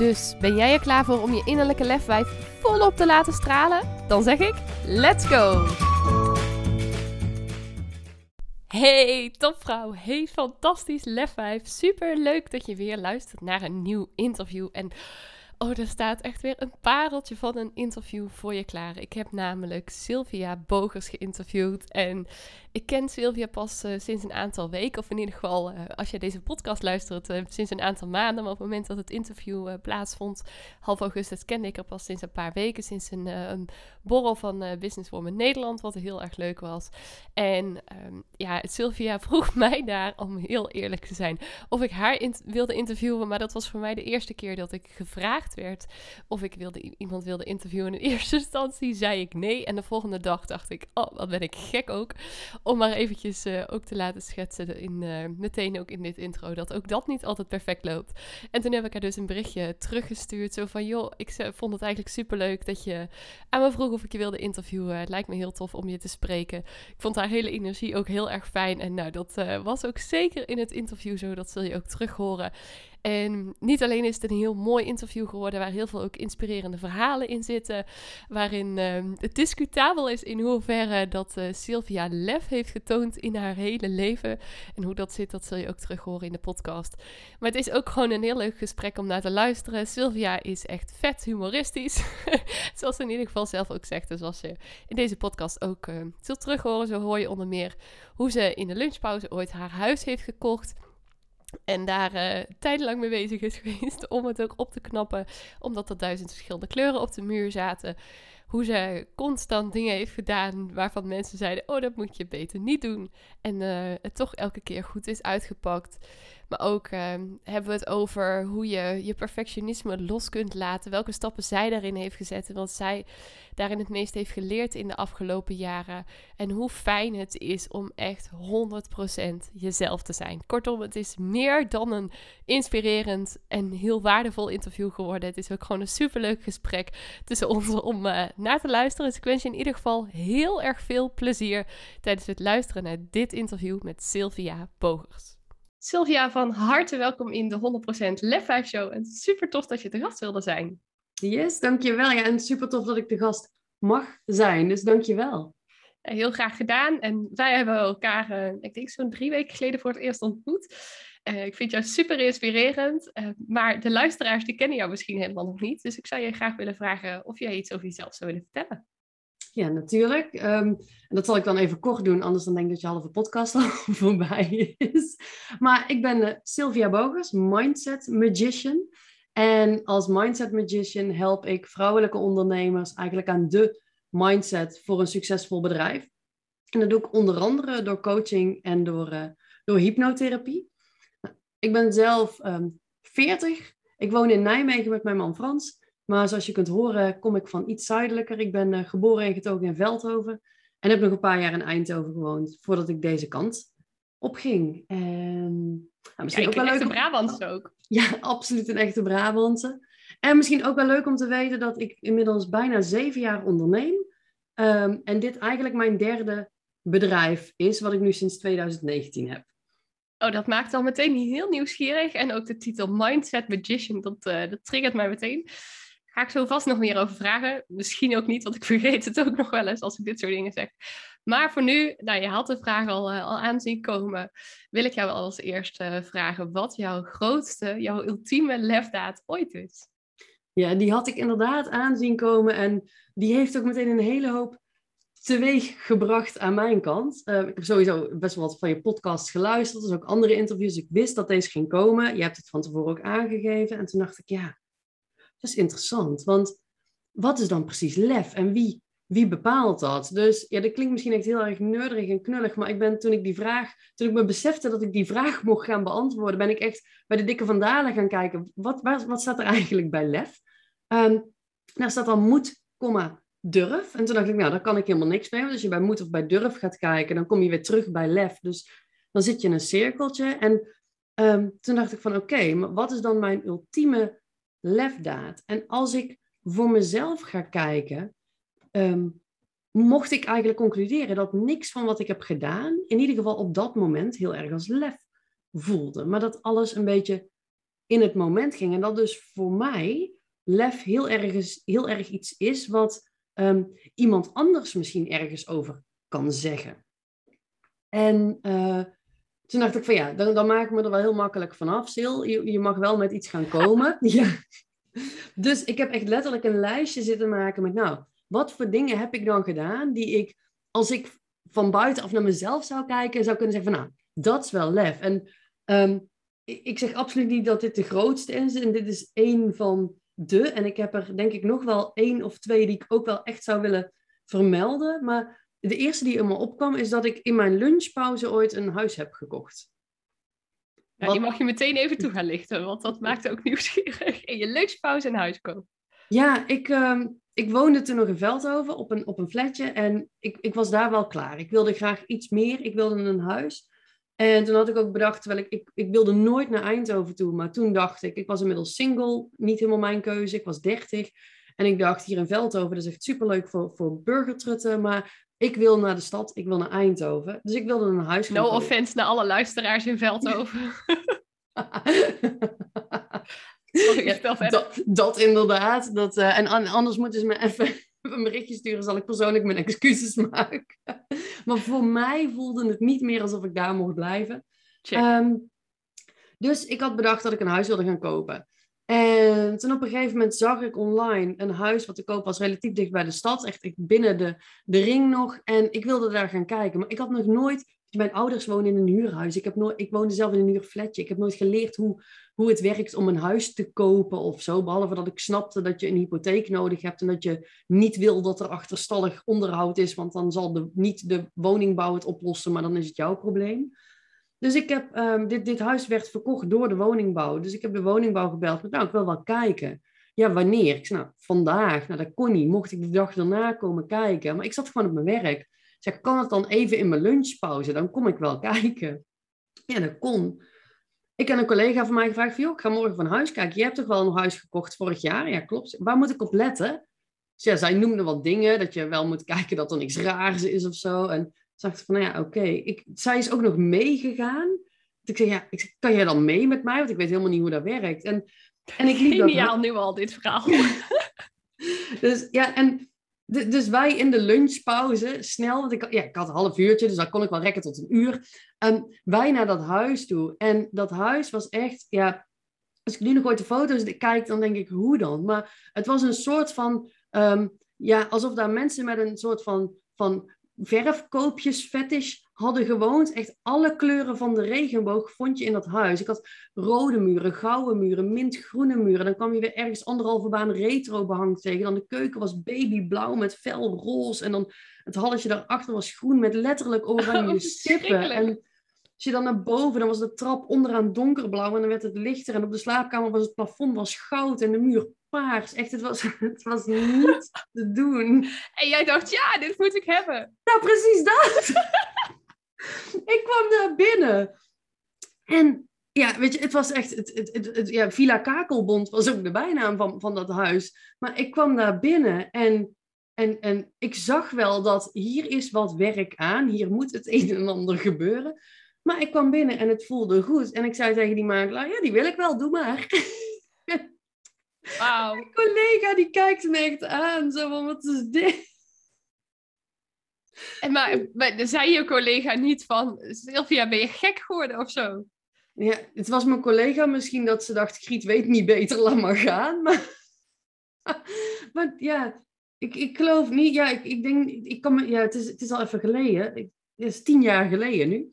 Dus ben jij er klaar voor om je innerlijke lefwijf volop te laten stralen? Dan zeg ik: let's go! Hey topvrouw, hey fantastisch lefwijf. Super leuk dat je weer luistert naar een nieuw interview. En Oh, er staat echt weer een pareltje van een interview voor je klaar. Ik heb namelijk Sylvia Bogers geïnterviewd. En ik ken Sylvia pas uh, sinds een aantal weken. Of in ieder geval, uh, als je deze podcast luistert, uh, sinds een aantal maanden. Maar op het moment dat het interview plaatsvond, half augustus, kende ik haar pas sinds een paar weken. Sinds een, een borrel van Business Woman Nederland, wat heel erg leuk was. En um, ja, Sylvia vroeg mij daar, om heel eerlijk te zijn, of ik haar wilde interviewen. Maar dat was voor mij de eerste keer dat ik gevraagd werd of ik wilde, iemand wilde interviewen. In eerste instantie zei ik nee. En de volgende dag dacht ik, oh, wat ben ik gek ook. Om maar eventjes uh, ook te laten schetsen, in, uh, meteen ook in dit intro, dat ook dat niet altijd perfect loopt. En toen heb ik haar dus een berichtje teruggestuurd. Zo van, joh, ik vond het eigenlijk superleuk dat je aan me vroeg of ik je wilde interviewen. Het lijkt me heel tof om je te spreken. Ik vond haar hele energie ook heel erg fijn. En nou, dat uh, was ook zeker in het interview zo. Dat zul je ook terug horen. En niet alleen is het een heel mooi interview geworden, waar heel veel ook inspirerende verhalen in zitten, waarin uh, het discutabel is in hoeverre dat uh, Sylvia lef heeft getoond in haar hele leven. En hoe dat zit, dat zul je ook terug horen in de podcast. Maar het is ook gewoon een heel leuk gesprek om naar te luisteren. Sylvia is echt vet humoristisch, zoals ze in ieder geval zelf ook zegt. Dus als je in deze podcast ook uh, zult terug horen, zo hoor je onder meer hoe ze in de lunchpauze ooit haar huis heeft gekocht en daar uh, tijdenlang mee bezig is geweest om het ook op te knappen. Omdat er duizend verschillende kleuren op de muur zaten. Hoe ze constant dingen heeft gedaan waarvan mensen zeiden: Oh, dat moet je beter niet doen. En uh, het toch elke keer goed is uitgepakt. Maar ook ehm, hebben we het over hoe je je perfectionisme los kunt laten. Welke stappen zij daarin heeft gezet. En wat zij daarin het meest heeft geleerd in de afgelopen jaren. En hoe fijn het is om echt 100% jezelf te zijn. Kortom, het is meer dan een inspirerend en heel waardevol interview geworden. Het is ook gewoon een superleuk gesprek tussen ons om uh, naar te luisteren. Dus ik wens je in ieder geval heel erg veel plezier tijdens het luisteren naar dit interview met Sylvia Bogers. Sylvia, van harte welkom in de 100% Lef 5 Show. En super tof dat je te gast wilde zijn. Yes, dankjewel. Ja, en super tof dat ik de gast mag zijn. Dus dankjewel. Heel graag gedaan. En wij hebben elkaar, uh, ik denk zo'n drie weken geleden voor het eerst ontmoet. Uh, ik vind jou super inspirerend. Uh, maar de luisteraars die kennen jou misschien helemaal nog niet. Dus ik zou je graag willen vragen of jij iets over jezelf zou willen vertellen. Ja, natuurlijk. Um, en dat zal ik dan even kort doen, anders dan denk ik dat je halve podcast al voorbij is. Maar ik ben uh, Sylvia Bogers, Mindset Magician. En als Mindset Magician help ik vrouwelijke ondernemers eigenlijk aan de mindset voor een succesvol bedrijf. En dat doe ik onder andere door coaching en door, uh, door hypnotherapie. Ik ben zelf um, ehm, 40. Ik woon in Nijmegen met mijn man Frans. Maar zoals je kunt horen, kom ik van iets zuidelijker. Ik ben uh, geboren en getogen in Veldhoven. En heb nog een paar jaar in Eindhoven gewoond voordat ik deze kant opging. En nou, misschien ook wel leuk. Een echte Brabantse ook. Ja, absoluut een echte Brabantse. En misschien ook wel leuk om te weten dat ik inmiddels bijna zeven jaar onderneem. Um, en dit eigenlijk mijn derde bedrijf is, wat ik nu sinds 2019 heb. Oh, dat maakt al meteen heel nieuwsgierig. En ook de titel Mindset Magician, dat, uh, dat triggert mij meteen. Ga ik zo vast nog meer over vragen. Misschien ook niet, want ik vergeet het ook nog wel eens als ik dit soort dingen zeg. Maar voor nu, nou, je had de vraag al, uh, al aanzien komen. Wil ik jou als eerste uh, vragen wat jouw grootste, jouw ultieme lefdaad ooit is? Ja, die had ik inderdaad aanzien komen. En die heeft ook meteen een hele hoop teweeg gebracht aan mijn kant. Uh, ik heb sowieso best wel wat van je podcast geluisterd. Dus ook andere interviews. Ik wist dat deze ging komen. Je hebt het van tevoren ook aangegeven. En toen dacht ik, ja, dat is interessant. Want wat is dan precies lef en wie, wie bepaalt dat? Dus ja, dat klinkt misschien echt heel erg neurderig en knullig, maar ik ben toen ik die vraag, toen ik me besefte dat ik die vraag mocht gaan beantwoorden, ben ik echt bij de dikke vandalen gaan kijken. Wat, wat, staat er eigenlijk bij lef? Um, daar staat dan komma, durf. En toen dacht ik, nou, daar kan ik helemaal niks mee. Want als je bij moet of bij durf gaat kijken, dan kom je weer terug bij lef. Dus dan zit je in een cirkeltje. En ehm, toen dacht ik van, oké, maar wat is dan mijn ultieme lefdaad? En als ik voor mezelf ga kijken, ehm, mocht ik eigenlijk concluderen dat niks van wat ik heb gedaan, in ieder geval op dat moment, heel erg als lef voelde. Maar dat alles een beetje in het moment ging. En dat dus voor mij lef heel erg, heel erg iets is wat ehm, iemand anders misschien ergens over kan zeggen. En uh, toen dacht ik van ja, dan, dan maak ik me er wel heel makkelijk vanaf, Sil. Je, je mag wel met iets gaan komen. ja. Dus ik heb echt letterlijk een lijstje zitten maken met nou, wat voor dingen heb ik dan gedaan die ik, als ik van buitenaf naar mezelf zou kijken, zou kunnen zeggen van nou, dat is wel lef. En ehm, ik zeg absoluut niet dat dit de grootste is. En dit is één van de. En ik heb er denk ik nog wel één of twee die ik ook wel echt zou willen vermelden. Maar de eerste die in me opkwam is dat ik in mijn lunchpauze ooit een huis heb gekocht. Ja, die mag je meteen even toe gaan lichten, want dat maakt ook nieuwsgierig. In je lunchpauze een huis kopen. Ja, ik, uh, ik woonde toen nog in Veldhoven op een, op een flatje en ik, ik was daar wel klaar. Ik wilde graag iets meer. Ik wilde een huis. En toen had ik ook bedacht, terwijl ik, ik, ik wilde nooit naar Eindhoven toe, maar toen dacht ik, ik was inmiddels single, niet helemaal mijn keuze, ik was 30. En ik dacht, hier in Veldhoven, dat is echt superleuk voor, voor burgertrutten, maar ik wil naar de stad, ik wil naar Eindhoven. Dus ik wilde een huis No offense naar alle luisteraars in Veldhoven. Sorry, dat, dat, inderdaad. Dat, uh, en anders moeten ze me even een berichtje sturen, zal ik persoonlijk mijn excuses maken. maar voor mij voelde het niet meer alsof ik daar mocht blijven. Um, dus ik had bedacht dat ik een huis wilde gaan kopen. En toen op een gegeven moment zag ik online een huis wat te koop was relatief dicht bij de stad. Echt binnen de, de ring nog. En ik wilde daar gaan kijken. Maar ik had nog nooit mijn ouders wonen in een huurhuis. Ik, heb nooit, ik woonde zelf in een huurflatje. Ik heb nooit geleerd hoe, hoe het werkt om een huis te kopen of zo. Behalve dat ik snapte dat je een hypotheek nodig hebt en dat je niet wil dat er achterstallig onderhoud is, want dan zal de, niet de woningbouw het oplossen, maar dan is het jouw probleem. Dus ik heb, um, dit, dit huis werd verkocht door de woningbouw. Dus ik heb de woningbouw gebeld. Met, nou, ik wil wel kijken. Ja, wanneer? Ik zei, nou, vandaag. Nou, dat kon niet. Mocht ik de dag daarna komen kijken. Maar ik zat gewoon op mijn werk. Zeg, kan het dan even in mijn lunchpauze? Dan kom ik wel kijken. Ja, dat kon. Ik heb een collega van mij gevraagd van, joh, ik ga morgen van huis kijken. Je hebt toch wel een huis gekocht vorig jaar? Ja, klopt. Waar moet ik op letten? Dus ja, zij noemde wat dingen, dat je wel moet kijken dat er niks raars is of zo. En zag ik van, nou ja, oké. Zij is ook nog meegegaan. Ik zei, ja, ik kan jij dan mee met mij? Want ik weet helemaal niet hoe dat werkt. En, en ik liep Geniaal dat... nu al, dit verhaal. dus ja, en dus wij in de lunchpauze snel, want ik, ja, ik had een half uurtje, dus dan kon ik wel rekken tot een uur. Um, wij naar dat huis toe. En dat huis was echt, ja, als ik nu nog ooit de foto's kijk, dan denk ik, hoe dan? Maar het was een soort van, um, ja, alsof daar mensen met een soort van, van verfkoopjes fetish hadden gewoond. Echt alle kleuren van de regenboog vond je in dat huis. Ik had rode muren, gouden muren, mintgroene muren. Dan kwam je weer ergens anderhalve baan retro behang tegen. Dan de keuken was babyblauw met fel roze. En dan het halletje daarachter was groen met letterlijk oranje oh, stippen. En als je dan naar boven, dan was de trap onderaan donkerblauw en dan werd het lichter. En op de slaapkamer was het plafond was goud en de muur paars. Echt, het was, het was niet te doen. En jij dacht, ja, dit moet ik hebben. Nou, precies dat. ik kwam daar binnen. En ja, weet je, het was echt, het, het, het, ja, Villa Kakelbond was ook de bijnaam van, van dat huis. Maar ik kwam daar binnen en, en, en ik zag wel dat hier is wat werk aan. Hier moet het een en ander gebeuren. Maar ik kwam binnen en het voelde goed. En ik zei tegen die makelaar, ja, die wil ik wel, doe maar. Wauw. Mijn collega die kijkt me echt aan, zo van, wat is dit? En maar, maar zei je collega niet van, Sylvia, ben je gek geworden of zo? Ja, het was mijn collega misschien dat ze dacht, Griet weet niet beter, laat maar gaan. Maar, ja, ik, ik geloof niet, ja, ik, ik denk, ik kan me, ja, het is, het is al even geleden. het is tien jaar geleden nu.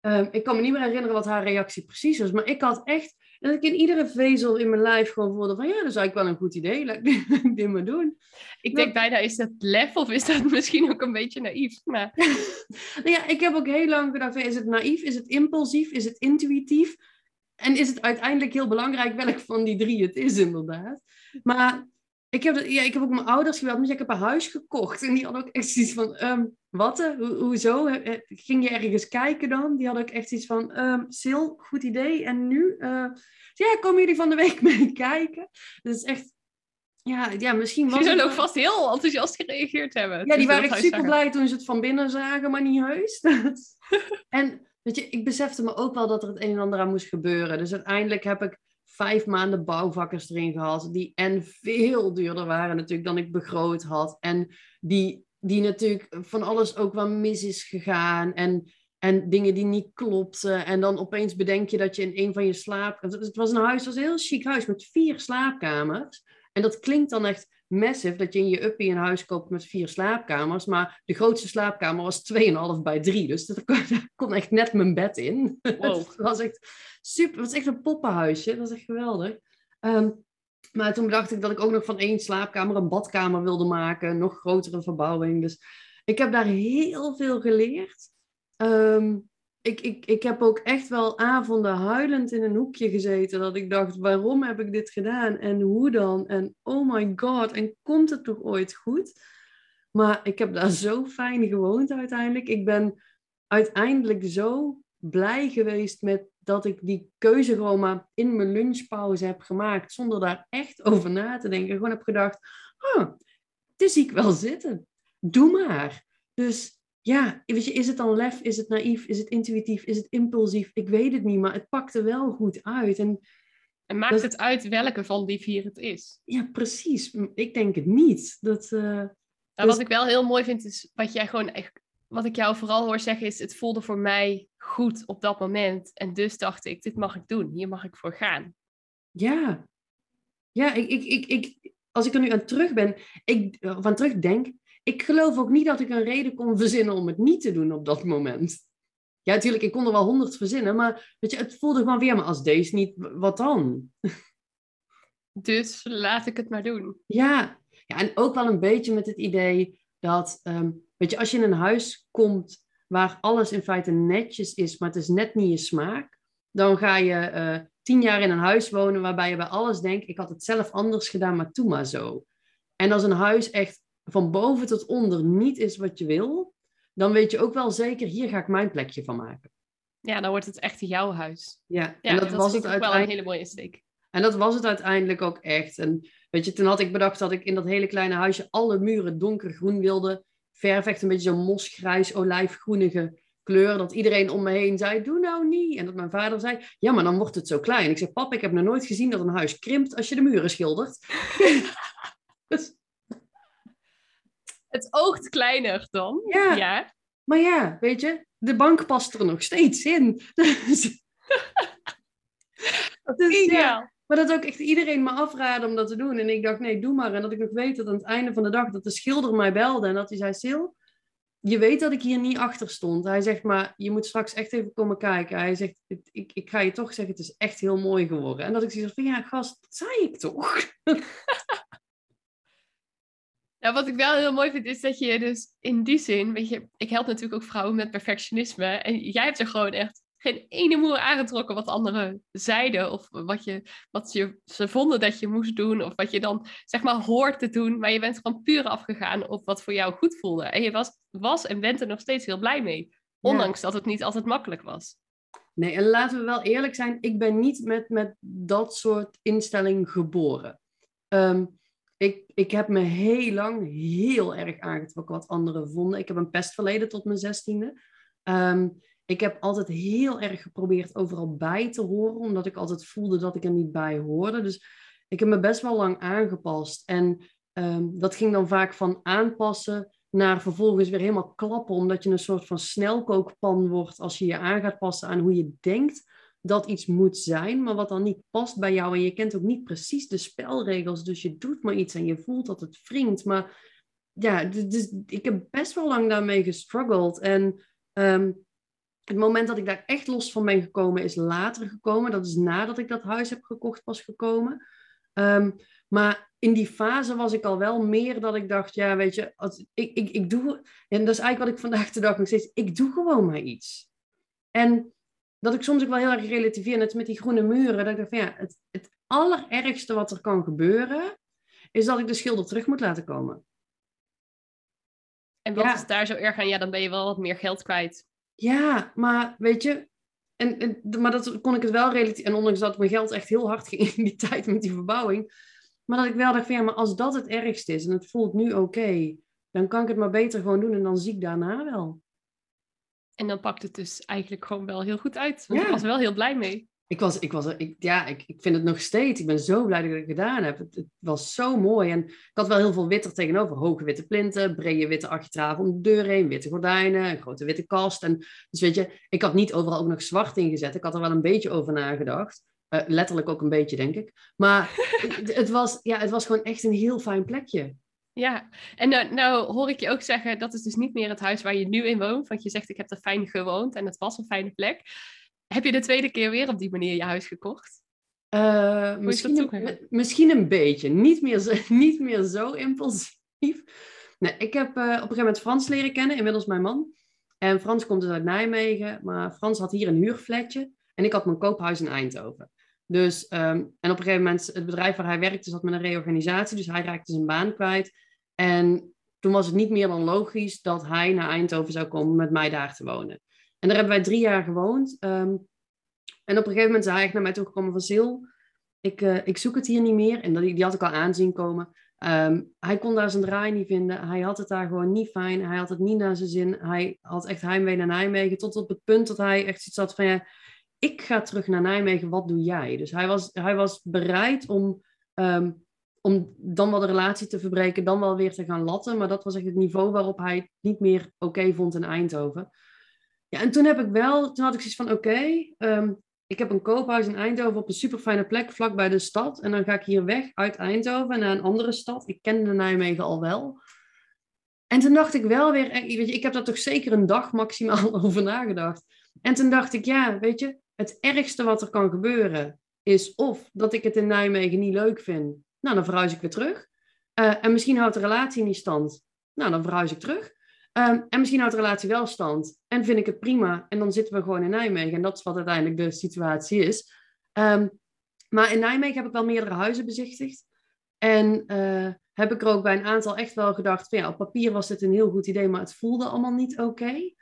Ehm, ik kan me niet meer herinneren wat haar reactie precies was, maar ik had echt dat ik in iedere vezel in mijn lijf gewoon voelde van ja, dat is eigenlijk wel een goed idee. Laat ik dit maar doen. Ik denk bijna, is dat lef of is dat misschien ook een beetje naïef? Maar... nou ja, ik heb ook heel lang gedacht, is het naïef? Is het impulsief? Is het intuïtief? En is het uiteindelijk heel belangrijk welk van die drie het is inderdaad? Maar ik heb, ja, ik heb ook mijn ouders gebeld, want ik heb een huis gekocht. En die hadden ook echt zoiets van, um, wat? Ho hoezo? Ging je ergens kijken dan? Die hadden ook echt iets van, um, Sil, goed idee. En nu? Uh, ja, komen jullie van de week mee kijken? Dat is echt, ja, ja misschien was Die zullen ook vast heel enthousiast gereageerd hebben. Ja, die waren echt super blij toen ze het van binnen zagen, maar niet heus. en weet je, ik besefte me ook wel dat er het een en ander aan moest gebeuren. Dus uiteindelijk heb ik vijf maanden bouwvakkers erin gehad, die en veel duurder waren natuurlijk dan ik begroot had. En die, die natuurlijk van alles ook wel mis is gegaan. En, en dingen die niet klopten. En dan opeens bedenk je dat je in een van je slaap... Het was een huis, het was een heel chic huis met vier slaapkamers. En dat klinkt dan echt massive, dat je in je uppie een huis koopt met vier slaapkamers. Maar de grootste slaapkamer was 2,5 bij 3. Dus daar kon echt net mijn bed in. Wow. het was echt super, het was echt een poppenhuisje. Dat was echt geweldig. Ehm, maar toen dacht ik dat ik ook nog van één slaapkamer een badkamer wilde maken. Nog grotere verbouwing. Dus ik heb daar heel veel geleerd. Um, ik, ik, ik heb ook echt wel avonden huilend in een hoekje gezeten. Dat ik dacht, waarom heb ik dit gedaan? En hoe dan? En oh my god, en komt het toch ooit goed? Maar ik heb daar zo fijn gewoond uiteindelijk. Ik ben uiteindelijk zo blij geweest met dat ik die keuze gewoon maar in mijn lunchpauze heb gemaakt. Zonder daar echt over na te denken. Gewoon heb gedacht, oh, dit zie ik wel zitten. Doe maar. Dus ja, weet je, is het dan lef? Is het naïef? Is het intuïtief? Is het impulsief? Ik weet het niet, maar het pakte wel goed uit. En, en maakt het uit welke van die vier het is? Ja, precies. Ik denk het niet. Dat, uh, nou, Wat ik wel heel mooi vind, is wat jij gewoon echt, wat ik jou vooral hoor zeggen, is het voelde voor mij goed op dat moment. En dus dacht ik, dit mag ik doen. Hier mag ik voor gaan. Ja. Ja, ik, ik, ik, ik, als ik er nu aan terug ben, ik, van terugdenk, ik geloof ook niet dat ik een reden kon verzinnen om het niet te doen op dat moment. Ja, natuurlijk, ik kon er wel honderd verzinnen, maar weet je, het voelde gewoon weer, maar als deze niet, wat dan? Dus laat ik het maar doen. Ja, ja en ook wel een beetje met het idee dat, ehm, weet je, als je in een huis komt waar alles in feite netjes is, maar het is net niet je smaak, dan ga je uh, tien jaar in een huis wonen waarbij je bij alles denkt, ik had het zelf anders gedaan, maar toe maar zo. En als een huis echt van boven tot onder niet is wat je wil, dan weet je ook wel zeker, hier ga ik mijn plekje van maken. Ja, dan wordt het echt jouw huis. Ja, ja en dat, was het ook wel een hele mooie steek. En dat was het uiteindelijk ook echt. En weet je, toen had ik bedacht dat ik in dat hele kleine huisje alle muren donkergroen wilde verven. Echt een beetje zo'n mosgrijs, olijfgroenige kleur. Dat iedereen om me heen zei, doe nou niet. En dat mijn vader zei, ja, maar dan wordt het zo klein. Ik zeg, pap, ik heb nog nooit gezien dat een huis krimpt als je de muren schildert. dus het oogt kleiner dan. Ja. ja. Maar ja, weet je, de bank past er nog steeds in. Dus, ja. Maar dat ook echt iedereen me afraden om dat te doen. En ik dacht, nee, doe maar. En dat ik nog weet dat aan het einde van de dag dat de schilder mij belde en dat hij zei, Sil, je weet dat ik hier niet achter stond. Hij zegt, maar je moet straks echt even komen kijken. Hij zegt, ik, ik ga je toch zeggen, het is echt heel mooi geworden. En dat ik zoiets van, ja, gast, dat zei ik toch? Nou, wat ik wel heel mooi vind, is dat je dus in die zin, weet je, ik help natuurlijk ook vrouwen met perfectionisme. En jij hebt er gewoon echt geen ene moer aangetrokken wat anderen zeiden. Of wat, je, wat je, ze vonden dat je moest doen. Of wat je dan, zeg maar, hoort te doen. Maar je bent gewoon puur afgegaan op wat voor jou goed voelde. En je was, was en bent er nog steeds heel blij mee. Ondanks dat het niet altijd makkelijk was. Nee, en laten we wel eerlijk zijn. Ik ben niet met, met dat soort instelling geboren. Um, ik, ik heb me heel lang heel erg aangetrokken wat anderen vonden. Ik heb een pestverleden tot mijn zestiende. Um, ik heb altijd heel erg geprobeerd overal bij te horen, omdat ik altijd voelde dat ik er niet bij hoorde. Dus ik heb me best wel lang aangepast. En um, dat ging dan vaak van aanpassen naar vervolgens weer helemaal klappen, omdat je een soort van snelkookpan wordt als je je aan gaat passen aan hoe je denkt dat iets moet zijn, maar wat dan niet past bij jou. En je kent ook niet precies de spelregels, dus je doet maar iets en je voelt dat het wringt. Maar ja, dus ik heb best wel lang daarmee gestruggeld. En um, het moment dat ik daar echt los van ben gekomen, is later gekomen. Dat is nadat ik dat huis heb gekocht pas gekomen. Um, maar in die fase was ik al wel meer dat ik dacht, ja, weet je, als, ik, ik, ik doe... En dat is eigenlijk wat ik vandaag de dag nog steeds... Ik doe gewoon maar iets. En dat ik soms ook wel heel erg relativeer, net met die groene muren, dat ik dacht van ja, het, het allerergste wat er kan gebeuren, is dat ik de schilder terug moet laten komen. En wat Ja. is daar zo erg aan? Ja, dan ben je wel wat meer geld kwijt. Ja, maar weet je, en, en, maar dat kon ik het wel relatief, en ondanks dat mijn geld echt heel hard ging in die tijd met die verbouwing, maar dat ik wel dacht van ja, maar als dat het ergste is en het voelt nu oké, dan kan ik het maar beter gewoon doen en dan zie ik daarna wel. En dan pakt het dus eigenlijk gewoon wel heel goed uit. Want Ja. ik was er wel heel blij mee. Ik was, ik was, ik, ja, ik, ik vind het nog steeds. Ik ben zo blij dat ik het gedaan heb. Het, het was zo mooi. En ik had wel heel veel wit er tegenover. Hoge witte plinten, brede witte architraven om de deur heen, witte gordijnen, een grote witte kast. En, dus weet je, ik had niet overal ook nog zwart ingezet. Ik had er wel een beetje over nagedacht. Eh, letterlijk ook een beetje, denk ik. Maar het, het was, ja, het was gewoon echt een heel fijn plekje. Ja, en nou, nou hoor ik je ook zeggen, dat is dus niet meer het huis waar je nu in woont. Want je zegt, ik heb er fijn gewoond en het was een fijne plek. Heb je de tweede keer weer op die manier je huis gekocht? Eh, misschien, een, misschien een beetje. Niet meer zo, niet meer zo impulsief. Nee, ik heb eh, op een gegeven moment Frans leren kennen, inmiddels mijn man. En Frans komt dus uit Nijmegen, maar Frans had hier een huurflatje. En ik had mijn koophuis in Eindhoven. Dus, ehm, en op een gegeven moment, het bedrijf waar hij werkte zat met een reorganisatie. Dus hij raakte zijn baan kwijt. En toen was het niet meer dan logisch dat hij naar Eindhoven zou komen met mij daar te wonen. En daar hebben wij drie jaar gewoond. Ehm, en op een gegeven moment zei hij naar mij toegekomen van Sil, ik, eh, ik zoek het hier niet meer. En die had ik al aanzien komen. Ehm, hij kon daar zijn draai niet vinden. Hij had het daar gewoon niet fijn. Hij had het niet naar zijn zin. Hij had echt heimwee naar Nijmegen. Tot op het punt dat hij echt zoiets had van... Ja, ik ga terug naar Nijmegen. Wat doe jij? Dus hij was, hij was bereid om, ehm, om dan wel de relatie te verbreken. Dan wel weer te gaan latten. Maar dat was echt het niveau waarop hij het niet meer oké vond in Eindhoven. Ja, en toen heb ik wel... Toen had ik zoiets van... Oké, ehm, ik heb een koophuis in Eindhoven op een super fijne plek vlakbij de stad. En dan ga ik hier weg uit Eindhoven naar een andere stad. Ik kende Nijmegen al wel. En toen dacht ik wel weer, eh, weet je, ik heb daar toch zeker een dag maximaal over nagedacht. En toen dacht ik, ja, weet je, het ergste wat er kan gebeuren is of dat ik het in Nijmegen niet leuk vind. Nou, dan verhuis ik weer terug. Eh, en misschien houdt de relatie niet stand. Nou, dan verhuis ik terug. Ehm, en misschien houdt de relatie wel stand. En vind ik het prima. En dan zitten we gewoon in Nijmegen. En dat is wat uiteindelijk de situatie is. Ehm, maar in Nijmegen heb ik wel meerdere huizen bezichtigd. En eh, heb ik er ook bij een aantal echt wel gedacht: van ja, op papier was dit een heel goed idee, maar het voelde allemaal niet oké.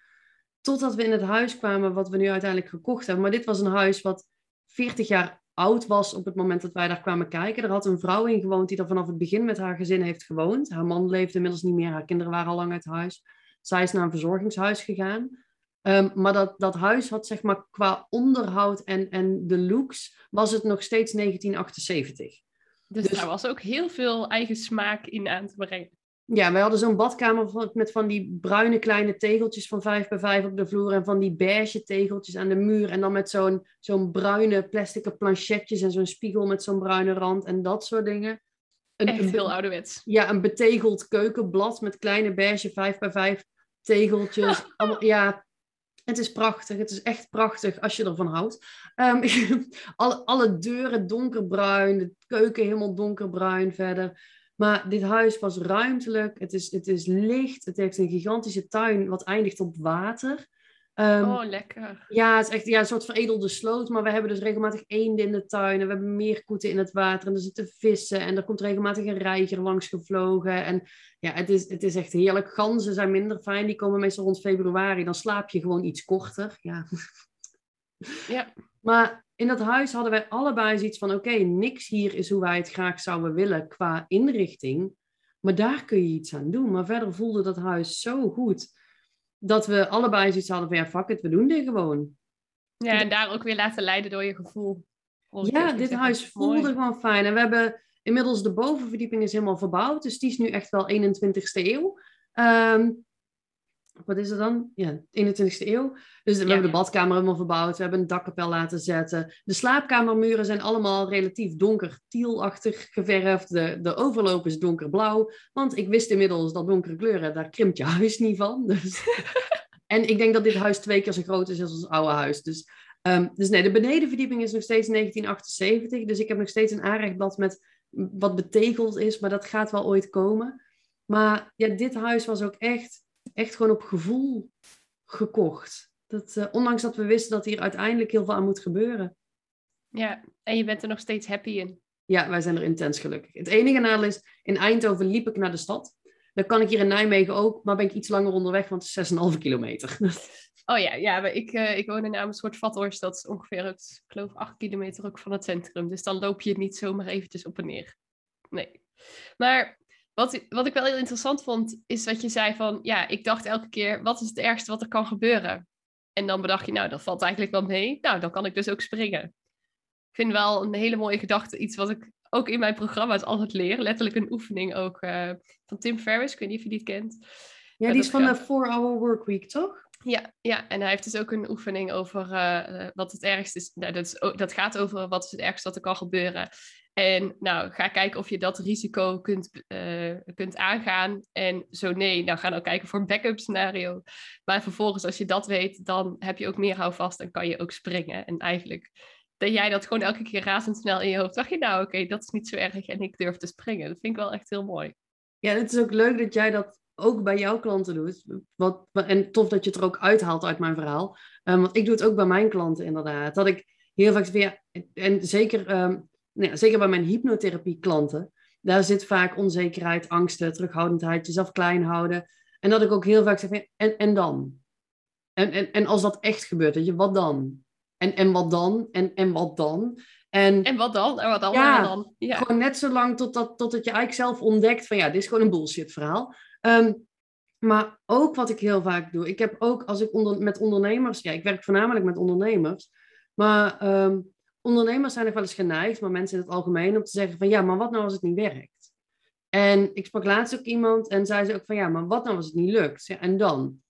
Totdat we in het huis kwamen wat we nu uiteindelijk gekocht hebben. Maar dit was een huis wat 40 jaar oud was op het moment dat wij daar kwamen kijken. Er had een vrouw in gewoond die er vanaf het begin met haar gezin heeft gewoond. Haar man leefde inmiddels niet meer, haar kinderen waren al lang uit huis. Zij is naar een verzorgingshuis gegaan. Ehm, maar dat, dat huis had zeg maar qua onderhoud en, en de looks was het nog steeds 1978. Dus, Dus- daar was ook heel veel eigen smaak in aan te brengen. Ja, wij hadden zo'n badkamer met van die bruine kleine tegeltjes van 5 bij 5 op de vloer. En van die beige tegeltjes aan de muur. En dan met zo'n zo'n bruine plastic planchetjes en zo'n spiegel met zo'n bruine rand en dat soort dingen. Een, Echt heel ouderwets. ja, een betegeld keukenblad met kleine beige 5 bij 5 tegeltjes. Allemaal, ja, het is prachtig. Het is echt prachtig als je ervan houdt. Ehm, alle, alle deuren donkerbruin, de keuken helemaal donkerbruin verder. Maar dit huis was ruimtelijk. Het is, het is licht. Het heeft een gigantische tuin wat eindigt op water. Ehm, oh, lekker. ja, het is echt ja, een soort veredelde sloot. Maar we hebben dus regelmatig eenden in de tuin. En we hebben meerkoeten in het water. En er zitten vissen. En er komt regelmatig een reiger langs gevlogen. En ja, het is, het is echt heerlijk. Ganzen zijn minder fijn. Die komen meestal rond februari. Dan slaap je gewoon iets korter. Ja. Ja. Maar in dat huis hadden wij allebei zoiets van... Oké, niks hier is hoe wij het graag zouden willen qua inrichting. Maar daar kun je iets aan doen. Maar verder voelde dat huis zo goed... Dat we allebei zoiets hadden van... Ja, fuck it, we doen dit gewoon. ja, en daar ook weer laten leiden door je gevoel. Ja, dit huis voelde Mooi. gewoon fijn. En we hebben inmiddels de bovenverdieping is helemaal verbouwd. Dus die is nu echt wel 21ste eeuw. Ehm, wat is het dan? Ja, 21ste eeuw. Dus we Ja, hebben de badkamer helemaal verbouwd. We hebben een dakkapel laten zetten. De slaapkamermuren zijn allemaal relatief donker tielachtig geverfd. De, de overloop is donkerblauw. Want ik wist inmiddels dat donkere kleuren, daar krimpt je huis niet van. Dus... en ik denk dat dit huis twee keer zo groot is als ons oude huis. Dus Ehm, dus nee, de benedenverdieping is nog steeds 1978. Dus ik heb nog steeds een aanrechtblad met wat betegeld is, maar dat gaat wel ooit komen. Maar ja, dit huis was ook echt, echt gewoon op gevoel gekocht. Dat, eh, ondanks dat we wisten dat hier uiteindelijk heel veel aan moet gebeuren. Ja, en je bent er nog steeds happy in. Ja, wij zijn er intens gelukkig. Het enige nadeel is, in Eindhoven liep ik naar de stad. Dan kan ik hier in Nijmegen ook, maar ben ik iets langer onderweg, want het is 6,5 kilometer. Oh ja, ja maar ik, uh, ik woon in een soort Vathorst. Dat is ongeveer, ik geloof, 8 kilometer ook van het centrum. Dus dan loop je het niet zomaar eventjes op en neer. Nee. Maar wat, wat ik wel heel interessant vond, is wat je zei van... Ja, ik dacht elke keer, wat is het ergste wat er kan gebeuren? En dan bedacht je, nou, dat valt eigenlijk wel mee. Nou, dan kan ik dus ook springen. Ik vind wel een hele mooie gedachte. Iets wat ik ook in mijn programma's altijd leer. Letterlijk een oefening ook uh, van Tim Ferriss. Ik weet niet of je die kent. Ja, die is van de 4-Hour Workweek, toch? Ja, ja, en hij heeft dus ook een oefening over uh, wat het ergste is. Nou, dat, is, dat gaat over wat is het ergste wat er kan gebeuren. En nou, ga kijken of je dat risico kunt, uh, kunt aangaan. En zo nee, nou ga dan kijken voor een backup scenario. Maar vervolgens, als je dat weet, dan heb je ook meer houvast en kan je ook springen. En eigenlijk dat jij dat gewoon elke keer razendsnel in je hoofd dacht je, nou oké, dat is niet zo erg en ik durf te springen. Dat vind ik wel echt heel mooi. Ja, het is ook leuk dat jij dat ook bij jouw klanten doet. Wat, en tof dat je het er ook uithaalt uit mijn verhaal. Um, want ik doe het ook bij mijn klanten inderdaad. Dat ik heel vaak weer, en zeker, um, nou zeker bij mijn hypnotherapie klanten, daar zit vaak onzekerheid, angsten, terughoudendheid, jezelf klein houden. En dat ik ook heel vaak zeg, en, en dan? En, en, en als dat echt gebeurt, weet je, wat dan? En, en wat dan? En, en wat dan? En, en wat dan? En wat dan? Ja, dan? ja. gewoon net zo lang totdat, totdat je eigenlijk zelf ontdekt van ja, dit is gewoon een bullshit verhaal. Ehm, maar ook wat ik heel vaak doe, ik heb ook als ik onder, met ondernemers, ja, ik werk voornamelijk met ondernemers, maar ehm, ondernemers zijn nog wel eens geneigd, maar mensen in het algemeen, om te zeggen van ja, maar wat nou als het niet werkt? En ik sprak laatst ook iemand en zei ze ook van ja, maar wat nou als het niet lukt? Ja, en dan?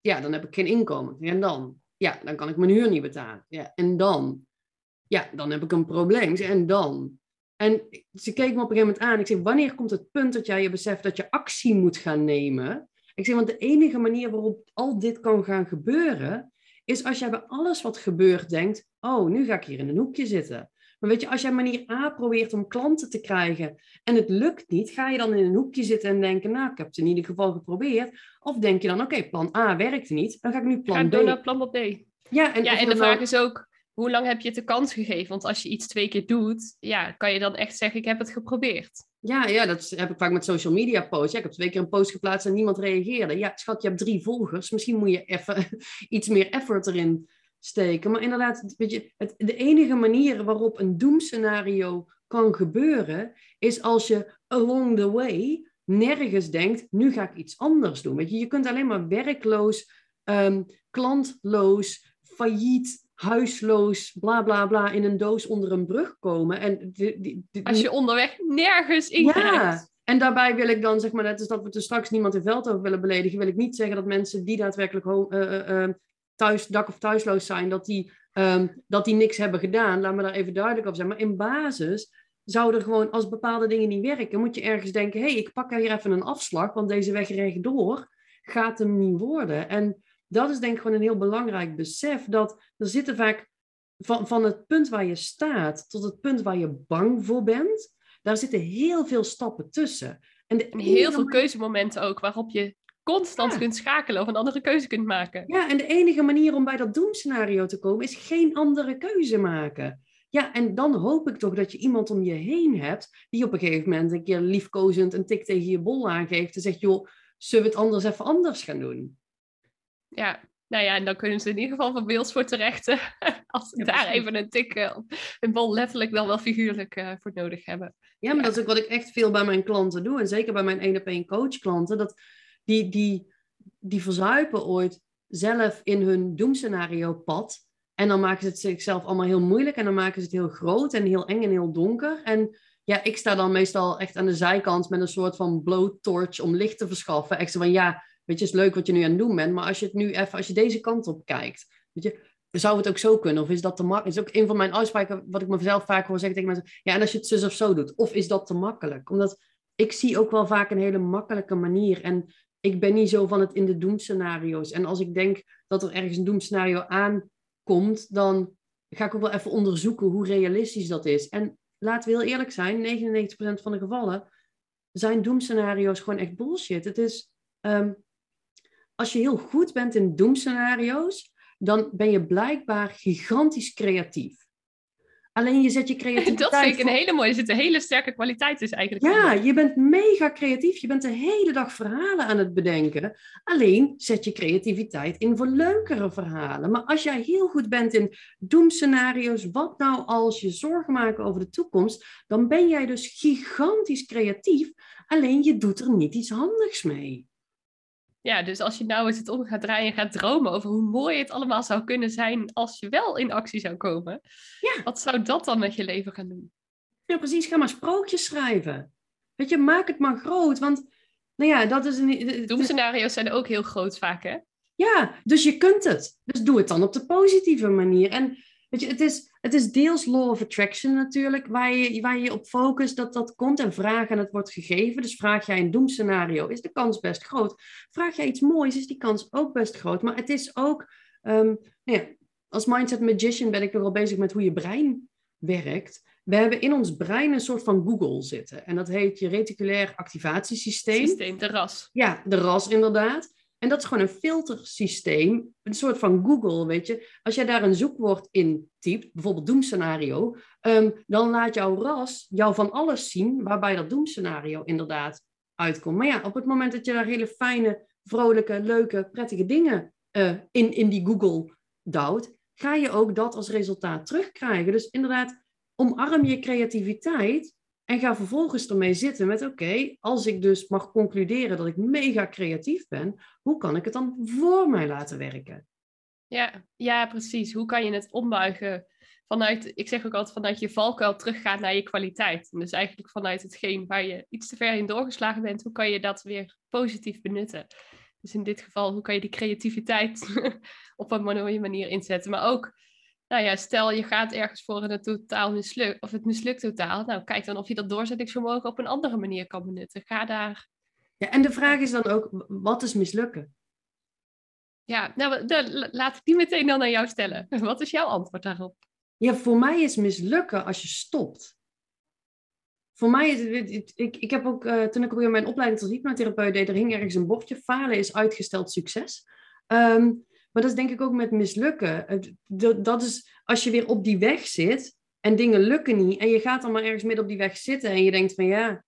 Ja, dan heb ik geen inkomen. En dan? Ja, dan kan ik mijn huur niet betalen. Ja, en dan? Ja, dan heb ik een probleem. En dan? En ze keek me op een gegeven moment aan. Ik zeg, wanneer komt het punt dat jij je beseft dat je actie moet gaan nemen? Ik zeg, want de enige manier waarop al dit kan gaan gebeuren, is als jij bij alles wat gebeurt denkt, oh, nu ga ik hier in een hoekje zitten. Maar weet je, als jij manier A probeert om klanten te krijgen en het lukt niet, ga je dan in een hoekje zitten en denken, nou, ik heb het in ieder geval geprobeerd. Of denk je dan, oké, plan A werkt niet, dan ga ik nu plan ga B. Door naar plan B. Ja, en, ja, en de vraag is ook, hoe lang heb je het de kans gegeven? Want als je iets twee keer doet, ja, kan je dan echt zeggen, ik heb het geprobeerd. Ja, ja, dat heb ik vaak met social media posts. Ja, ik heb twee keer een post geplaatst en niemand reageerde. Ja, schat, je hebt drie volgers. Misschien moet je even iets meer effort erin steken. Maar inderdaad, weet je, het, de enige manier waarop een doemscenario kan gebeuren, is als je along the way nergens denkt, nu ga ik iets anders doen. Weet je, je kunt alleen maar werkloos, um, klantloos, failliet, huisloos, bla bla bla, in een doos onder een brug komen. En Als je onderweg nergens in Ja, en daarbij wil ik dan, zeg maar, net als dat we er straks niemand in veld over willen beledigen, wil ik niet zeggen dat mensen die daadwerkelijk uh, thuis, dak- of thuisloos zijn, dat die, um, dat die niks hebben gedaan. Laat me daar even duidelijk over zijn. Maar in basis zou er gewoon, als bepaalde dingen niet werken, moet je ergens denken, hé, hey, ik pak hier even een afslag, want deze weg rechtdoor gaat hem niet worden. En dat is denk ik gewoon een heel belangrijk besef, dat er zitten vaak van, van het punt waar je staat tot het punt waar je bang voor bent, daar zitten heel veel stappen tussen. En, de heel veel keuzemomenten ook, waarop je constant kunt schakelen of een andere keuze kunt maken. Ja, en de enige manier om bij dat doemscenario te komen is geen andere keuze maken. Ja, en dan hoop ik toch dat je iemand om je heen hebt die op een gegeven moment een keer liefkozend een tik tegen je bol aangeeft en zegt, joh, zullen we het anders even anders gaan doen? Ja, nou ja, en dan kunnen ze in ieder geval van Beels voor terecht. als ze daar even een tik, uh, een bol letterlijk dan wel figuurlijk uh, voor nodig hebben. Ja, maar dat is ook wat ik echt veel bij mijn klanten doe. En zeker bij mijn één op één coach klanten. Dat die, die, die verzuipen ooit zelf in hun doemscenario pad. En dan maken ze het zichzelf allemaal heel moeilijk. En dan maken ze het heel groot en heel eng en heel donker. En ja, ik sta dan meestal echt aan de zijkant met een soort van blowtorch om licht te verschaffen. Echt zo van, ja, weet je, is leuk wat je nu aan het doen bent. Maar als je het nu even, als je deze kant op kijkt, weet je, zou het ook zo kunnen? Of is dat te makkelijk? is ook een van mijn uitspraken wat ik mezelf vaak hoor zeggen tegen mensen. Ja, en als je het zus of zo doet. Of is dat te makkelijk? Omdat ik zie ook wel vaak een hele makkelijke manier. En ik ben niet zo van het in de doemscenario's. En als ik denk dat er ergens een doemscenario aankomt, dan ga ik ook wel even onderzoeken hoe realistisch dat is. En laten we heel eerlijk zijn, 99% van de gevallen zijn doemscenario's gewoon echt bullshit. Het is, ehm, als je heel goed bent in doemscenario's, dan ben je blijkbaar gigantisch creatief. Alleen je zet je creativiteit... Dat vind ik een hele mooie, er zit een hele sterke kwaliteit dus eigenlijk. Ja, je bent mega creatief. Je bent de hele dag verhalen aan het bedenken. Alleen zet je creativiteit in voor leukere verhalen. Maar als jij heel goed bent in doemscenario's, wat nou als je zorgen maken over de toekomst, dan ben jij dus gigantisch creatief. Alleen je doet er niet iets handigs mee. Ja, dus als je nou eens het om gaat draaien en gaat dromen over hoe mooi het allemaal zou kunnen zijn als je wel in actie zou komen. Ja. Wat zou dat dan met je leven gaan doen? Ja, precies. Ga maar sprookjes schrijven. Weet je, maak het maar groot. Want, nou ja, dat is een... Doemscenario's zijn ook heel groot vaak, hè? Ja, dus je kunt het. Dus doe het dan op de positieve manier. En weet je, het is, het is deels law of attraction natuurlijk, waar je waar je op focust dat dat komt en vraag en het wordt gegeven. Dus vraag jij een doemscenario, is de kans best groot. Vraag jij iets moois, is die kans ook best groot. Maar het is ook, um, nou ja, als mindset magician ben ik nogal bezig met hoe je brein werkt. We hebben in ons brein een soort van Google zitten. En dat heet je reticulair activatiesysteem. Systeem, de RAS. Ja, de RAS inderdaad. En dat is gewoon een filtersysteem, een soort van Google, weet je. Als jij daar een zoekwoord in typt, bijvoorbeeld doemscenario, um, dan laat jouw RAS jou van alles zien waarbij dat doemscenario inderdaad uitkomt. Maar ja, op het moment dat je daar hele fijne, vrolijke, leuke, prettige dingen uh, in, in die Google duwt, ga je ook dat als resultaat terugkrijgen. Dus inderdaad, omarm je creativiteit en ga vervolgens ermee zitten met: oké, als ik dus mag concluderen dat ik mega creatief ben, hoe kan ik het dan voor mij laten werken? Ja, ja, precies. Hoe kan je het ombuigen vanuit, ik zeg ook altijd vanuit je valkuil teruggaan naar je kwaliteit. En dus eigenlijk vanuit hetgeen waar je iets te ver in doorgeslagen bent, hoe kan je dat weer positief benutten? Dus in dit geval, hoe kan je die creativiteit op een mooie manier inzetten? Maar ook nou ja, stel je gaat ergens voor en het totaal mislukt, of het mislukt totaal. Nou, kijk dan of je dat doorzettingsvermogen op een andere manier kan benutten. Ga daar. Ja, en de vraag is dan ook, wat is mislukken? Ja, nou, de, laat ik die meteen dan aan jou stellen. Wat is jouw antwoord daarop? Ja, voor mij is mislukken als je stopt. Voor mij is het, ik, ik heb ook, uh, toen ik op mijn opleiding tot hypnotherapeut deed, er hing ergens een bordje, falen is uitgesteld succes. Um, maar dat is denk ik ook met mislukken. Dat is als je weer op die weg zit en dingen lukken niet en je gaat dan maar ergens midden op die weg zitten en je denkt van ja,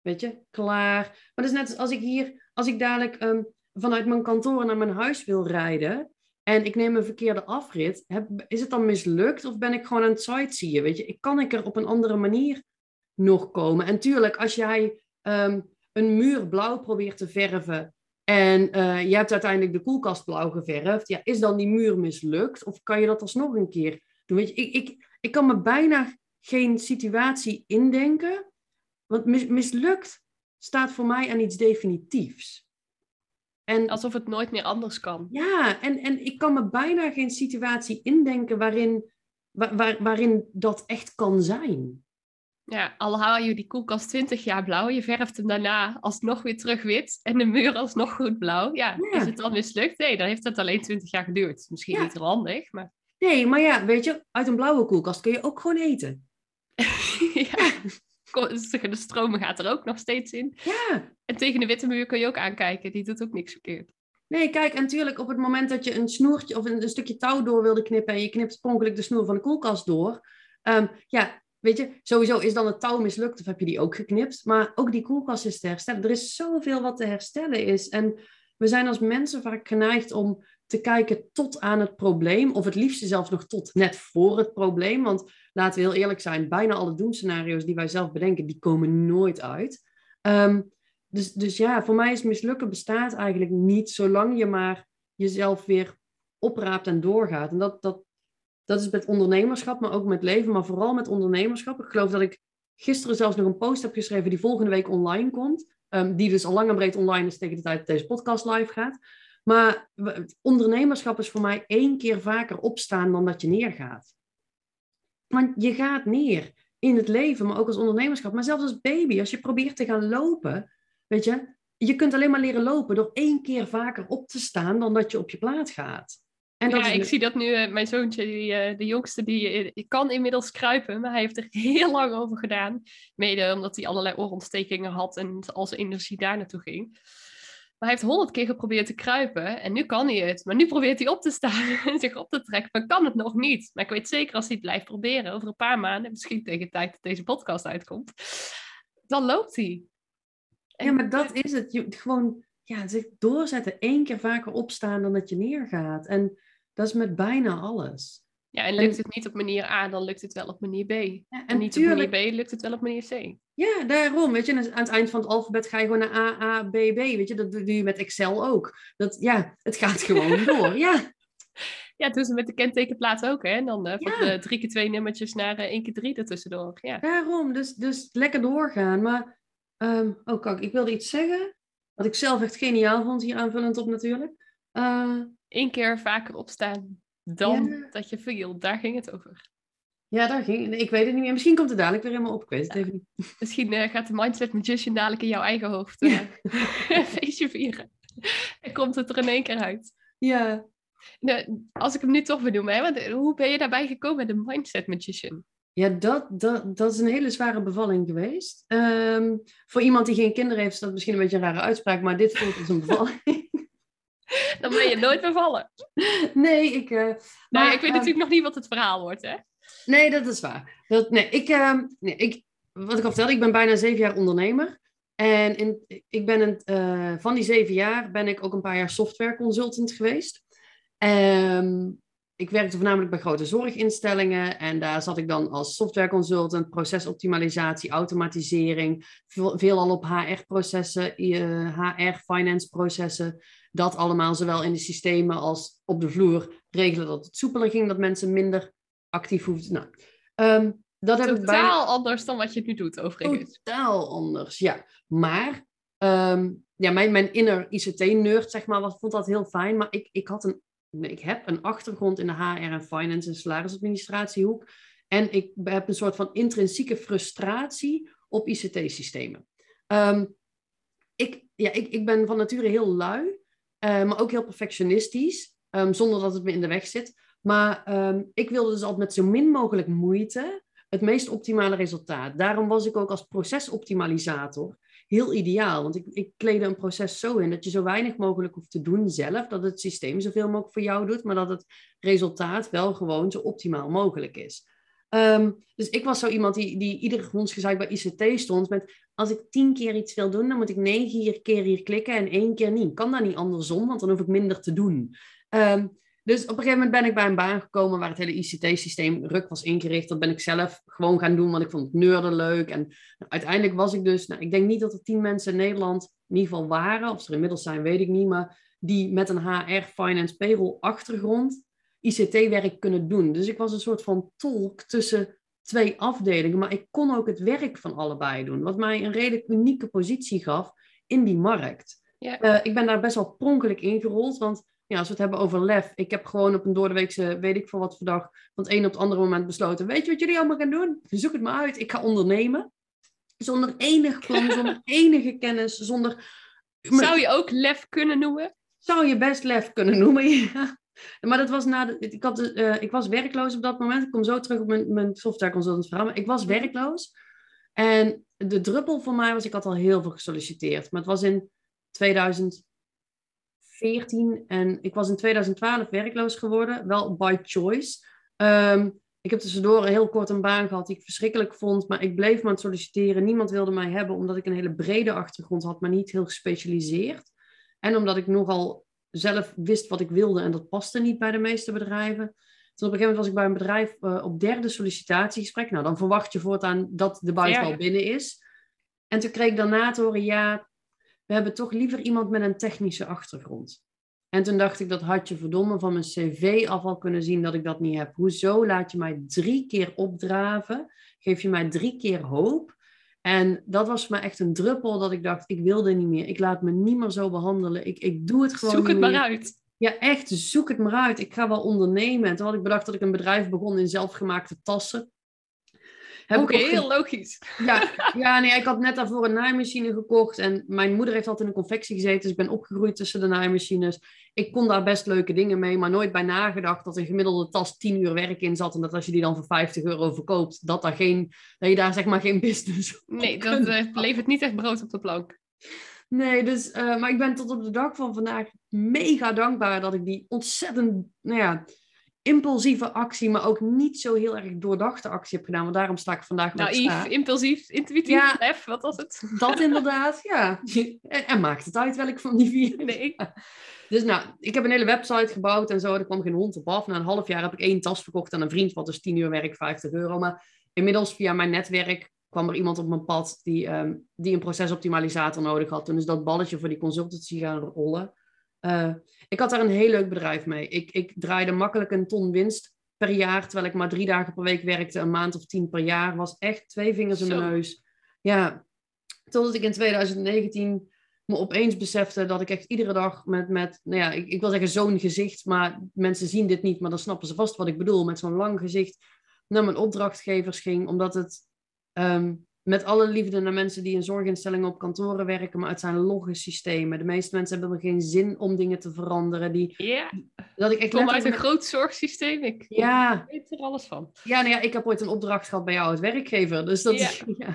weet je, klaar. Maar dat is net als ik hier, als ik dadelijk um, vanuit mijn kantoor naar mijn huis wil rijden en ik neem een verkeerde afrit, heb, is het dan mislukt of ben ik gewoon aan het sightseeën? Weet je, kan ik er op een andere manier nog komen. En tuurlijk, als jij um, een muur blauw probeert te verven en uh, je hebt uiteindelijk de koelkast blauw geverfd. Ja, is dan die muur mislukt? Of kan je dat alsnog een keer doen? Weet je, ik, ik, ik kan me bijna geen situatie indenken. Want mis, mislukt staat voor mij aan iets definitiefs. En, Alsof het nooit meer anders kan. Ja, en, en ik kan me bijna geen situatie indenken waarin, waar, waar, waarin dat echt kan zijn. Ja, al haal je die koelkast 20 jaar blauw, je verft hem daarna alsnog weer terug wit en de muur alsnog goed blauw. Ja, is het dan mislukt? Nee, dan heeft het alleen 20 jaar geduurd. Misschien niet handig, maar... Nee, maar ja, weet je, uit een blauwe koelkast kun je ook gewoon eten. ja, de stromen gaat er ook nog steeds in. Ja. En tegen de witte muur kun je ook aankijken, die doet ook niks verkeerd. Nee, kijk, en natuurlijk op het moment dat je een snoertje of een, een stukje touw door wilde knippen en je knipt per de snoer van de koelkast door, um, ja, Weet je, sowieso is dan het touw mislukt of heb je die ook geknipt. Maar ook die koelkast is te herstellen. Er is zoveel wat te herstellen is. En we zijn als mensen vaak geneigd om te kijken tot aan het probleem. Of het liefste zelfs nog tot net voor het probleem. Want laten we heel eerlijk zijn, bijna alle doemscenario's die wij zelf bedenken, die komen nooit uit. Um, dus, dus ja, voor mij is mislukken bestaat eigenlijk niet zolang je maar jezelf weer opraapt en doorgaat. En dat, dat, dat is met ondernemerschap, maar ook met leven, maar vooral met ondernemerschap. Ik geloof dat ik gisteren zelfs nog een post heb geschreven die volgende week online komt. Um, die dus al lang en breed online is tegen de tijd dat deze podcast live gaat. Maar ondernemerschap is voor mij één keer vaker opstaan dan dat je neergaat. Want je gaat neer in het leven, maar ook als ondernemerschap. Maar zelfs als baby, als je probeert te gaan lopen, weet je, je kunt alleen maar leren lopen door één keer vaker op te staan dan dat je op je plaat gaat. En ja, ik zie dat nu, uh, mijn zoontje, die, uh, de jongste, die, uh, die, kan inmiddels kruipen, maar hij heeft er heel lang over gedaan. Mede omdat hij allerlei oorontstekingen had en al zijn energie daar naartoe ging. Maar hij heeft honderd keer geprobeerd te kruipen en nu kan hij het. Maar nu probeert hij op te staan en zich op te trekken. Maar kan het nog niet. Maar ik weet zeker als hij het blijft proberen over een paar maanden, misschien tegen de tijd dat deze podcast uitkomt, dan loopt hij. ja, maar dat is het. Je, gewoon ja, zich doorzetten. één keer vaker opstaan dan dat je neergaat. En dat is met bijna alles. Ja, en lukt het niet op manier A, dan lukt het wel op manier B. Ja, en, niet op manier B, lukt het wel op manier C. Ja, daarom. Weet je, aan het eind van het alfabet ga je gewoon naar A, A, B, B. Weet je, dat doe je met Excel ook. Dat, ja, het gaat gewoon door. Ja. Ja, ze met de kentekenplaat ook, hè? En dan uh, van de drie keer twee nummertjes naar uh, één keer drie ertussendoor. Ja. Daarom, dus, dus lekker doorgaan. Maar, um, oh kijk, ik wilde iets zeggen. Wat ik zelf echt geniaal vond, hier aanvullend op natuurlijk. Uh, Eén keer vaker opstaan dan dat je viel. Daar ging het over. Ja, daar ging Ik weet het niet meer. Misschien komt het dadelijk weer helemaal op. Ik weet het even niet. Misschien uh, gaat de Mindset Magician dadelijk in jouw eigen hoofd uh, ja. feestje vieren. En komt het er in één keer uit. Ja. Nou, als ik hem nu toch benoem, hè, want hoe ben je daarbij gekomen met de Mindset Magician? Ja, dat, dat, dat is een hele zware bevalling geweest. Um, voor iemand die geen kinderen heeft, is dat misschien een beetje een rare uitspraak, maar dit voelt als een bevalling. Dan ben je nooit bevallen. Nee, ik... Uh, maar, ik weet uh, natuurlijk nog niet wat het verhaal wordt, hè? Nee, dat is waar. Dat, nee, ik, uh, nee, ik, wat ik al vertelde, ik ben bijna zeven jaar ondernemer. En in, ik ben een, van die zeven jaar ben ik ook een paar jaar software consultant geweest. Um, ik werkte voornamelijk bij grote zorginstellingen en daar zat ik dan als software consultant, procesoptimalisatie, automatisering, veelal op HR-processen, HR, finance processen. Dat allemaal zowel in de systemen als op de vloer regelen dat het soepeler ging, dat mensen minder actief hoefden. Nou, um, dat heb Totaal ik anders dan wat je nu doet, overigens. Totaal anders, ja. Maar um, ja, mijn, mijn inner ICT-nerd, zeg maar, vond dat heel fijn. Maar ik, ik had een ik heb een achtergrond in de HR en finance en salarisadministratiehoek. En ik heb een soort van intrinsieke frustratie op ICT-systemen. Um, ehm, ik, ja, ik, ik ben van nature heel lui, uh, maar ook heel perfectionistisch, um, zonder dat het me in de weg zit. Maar um, ik wilde dus altijd met zo min mogelijk moeite het meest optimale resultaat. Daarom was ik ook als procesoptimalisator heel ideaal. Want ik, ik kleedde een proces zo in dat je zo weinig mogelijk hoeft te doen zelf, dat het systeem zoveel mogelijk voor jou doet, maar dat het resultaat wel gewoon zo optimaal mogelijk is. Um, dus ik was zo iemand die, die iedere grondsgezaak bij ICT stond met als ik tien keer iets wil doen, dan moet ik negen keer hier klikken en één keer niet. Kan dat niet andersom, want dan hoef ik minder te doen. Um, dus op een gegeven moment ben ik bij een baan gekomen waar het hele ICT-systeem ruk was ingericht. Dat ben ik zelf gewoon gaan doen, want ik vond het neurden leuk. En nou, uiteindelijk was ik dus, nou, ik denk niet dat er tien mensen in Nederland in ieder geval waren, of ze er inmiddels zijn, weet ik niet, maar die met een HR, finance, payroll achtergrond ICT-werk kunnen doen. Dus ik was een soort van tolk tussen twee afdelingen, maar ik kon ook het werk van allebei doen, wat mij een redelijk unieke positie gaf in die markt. Ja. Uh, ik ben daar best wel pronkelijk ingerold, want ja, als we het hebben over lef, ik heb gewoon op een doordeweekse, weet ik veel wat voor dag, van het een op het andere moment besloten, weet je wat jullie allemaal gaan doen? Zoek het maar uit, ik ga ondernemen. Zonder enig plan, zonder enige kennis, zonder... Zou je ook lef kunnen noemen? Zou je best lef kunnen noemen, ja. Maar dat was na de, ik, had, uh, ik was werkloos op dat moment. Ik kom zo terug op mijn, mijn software consultant verhaal. Maar ik was werkloos. En de druppel voor mij was, ik had al heel veel gesolliciteerd. Maar het was in 2000, 14 en ik was in 2012 werkloos geworden, wel by choice. Um, ik heb tussendoor heel kort een baan gehad die ik verschrikkelijk vond, maar ik bleef maar aan het solliciteren. Niemand wilde mij hebben omdat ik een hele brede achtergrond had, maar niet heel gespecialiseerd. En omdat ik nogal zelf wist wat ik wilde en dat paste niet bij de meeste bedrijven. Toen op een gegeven moment was ik bij een bedrijf uh, op derde sollicitatiegesprek. Nou, dan verwacht je voortaan dat de buis wel binnen is. En toen kreeg ik daarna te horen, ja, we hebben toch liever iemand met een technische achtergrond. En toen dacht ik, dat had je verdomme van mijn cv af al kunnen zien dat ik dat niet heb. Hoezo laat je mij drie keer opdraven? Geef je mij drie keer hoop? En dat was voor mij echt een druppel dat ik dacht, ik wilde niet meer. Ik laat me niet meer zo behandelen. Ik, ik doe het gewoon Zoek het maar uit. Ja, echt, zoek het maar uit. Ik ga wel ondernemen. En toen had ik bedacht dat ik een bedrijf begon in zelfgemaakte tassen. Oké, heel logisch. Ja, ja, nee, ik had net daarvoor een naaimachine gekocht. En mijn moeder heeft altijd in een confectie gezeten. Dus ik ben opgegroeid tussen de naaimachines. Ik kon daar best leuke dingen mee. Maar nooit bij nagedacht dat een gemiddelde tas 10 uur werk in zat. En dat als je die dan voor 50 euro verkoopt, dat, daar geen, dat je daar zeg maar geen business Nee, dat uh, levert niet echt brood op de plank. Nee, dus, eh, maar ik ben tot op de dag van vandaag mega dankbaar dat ik die ontzettend, nou ja, impulsieve actie, maar ook niet zo heel erg doordachte actie heb gedaan. Want daarom sta ik vandaag met Naïef, impulsief, intuïtief, ja, wat was het? Dat inderdaad, ja. En, en, maakt het uit welk van die vier? Nee. Dus nou, ik heb een hele website gebouwd en zo. Er kwam geen hond op af. Na een half jaar heb ik één tas verkocht aan een vriend. Wat dus 10 uur werk, 50 euro. Maar inmiddels via mijn netwerk kwam er iemand op mijn pad die, um, die een procesoptimalisator nodig had. Toen is dat balletje voor die consultancy gaan rollen. Uh, ik had daar een heel leuk bedrijf mee. Ik, ik draaide makkelijk een ton winst per jaar, terwijl ik maar drie dagen per week werkte, een maand of tien per jaar. Was echt twee vingers in mijn neus. Ja, totdat ik in 2019 me opeens besefte dat ik echt iedere dag met, met nou ja, ik, ik wil zeggen zo'n gezicht, maar mensen zien dit niet, maar dan snappen ze vast wat ik bedoel, met zo'n lang gezicht naar mijn opdrachtgevers ging, omdat het ehm, met alle liefde naar mensen die in zorginstellingen op kantoren werken, maar het zijn logge systemen. De meeste mensen hebben er geen zin om dingen te veranderen. Die, ja, dat ik echt kom uit een groot zorgsysteem. Ik ja. weet er alles van. Ja, nou ja, ik heb ooit een opdracht gehad bij jou als werkgever. Dus dat ja. ja.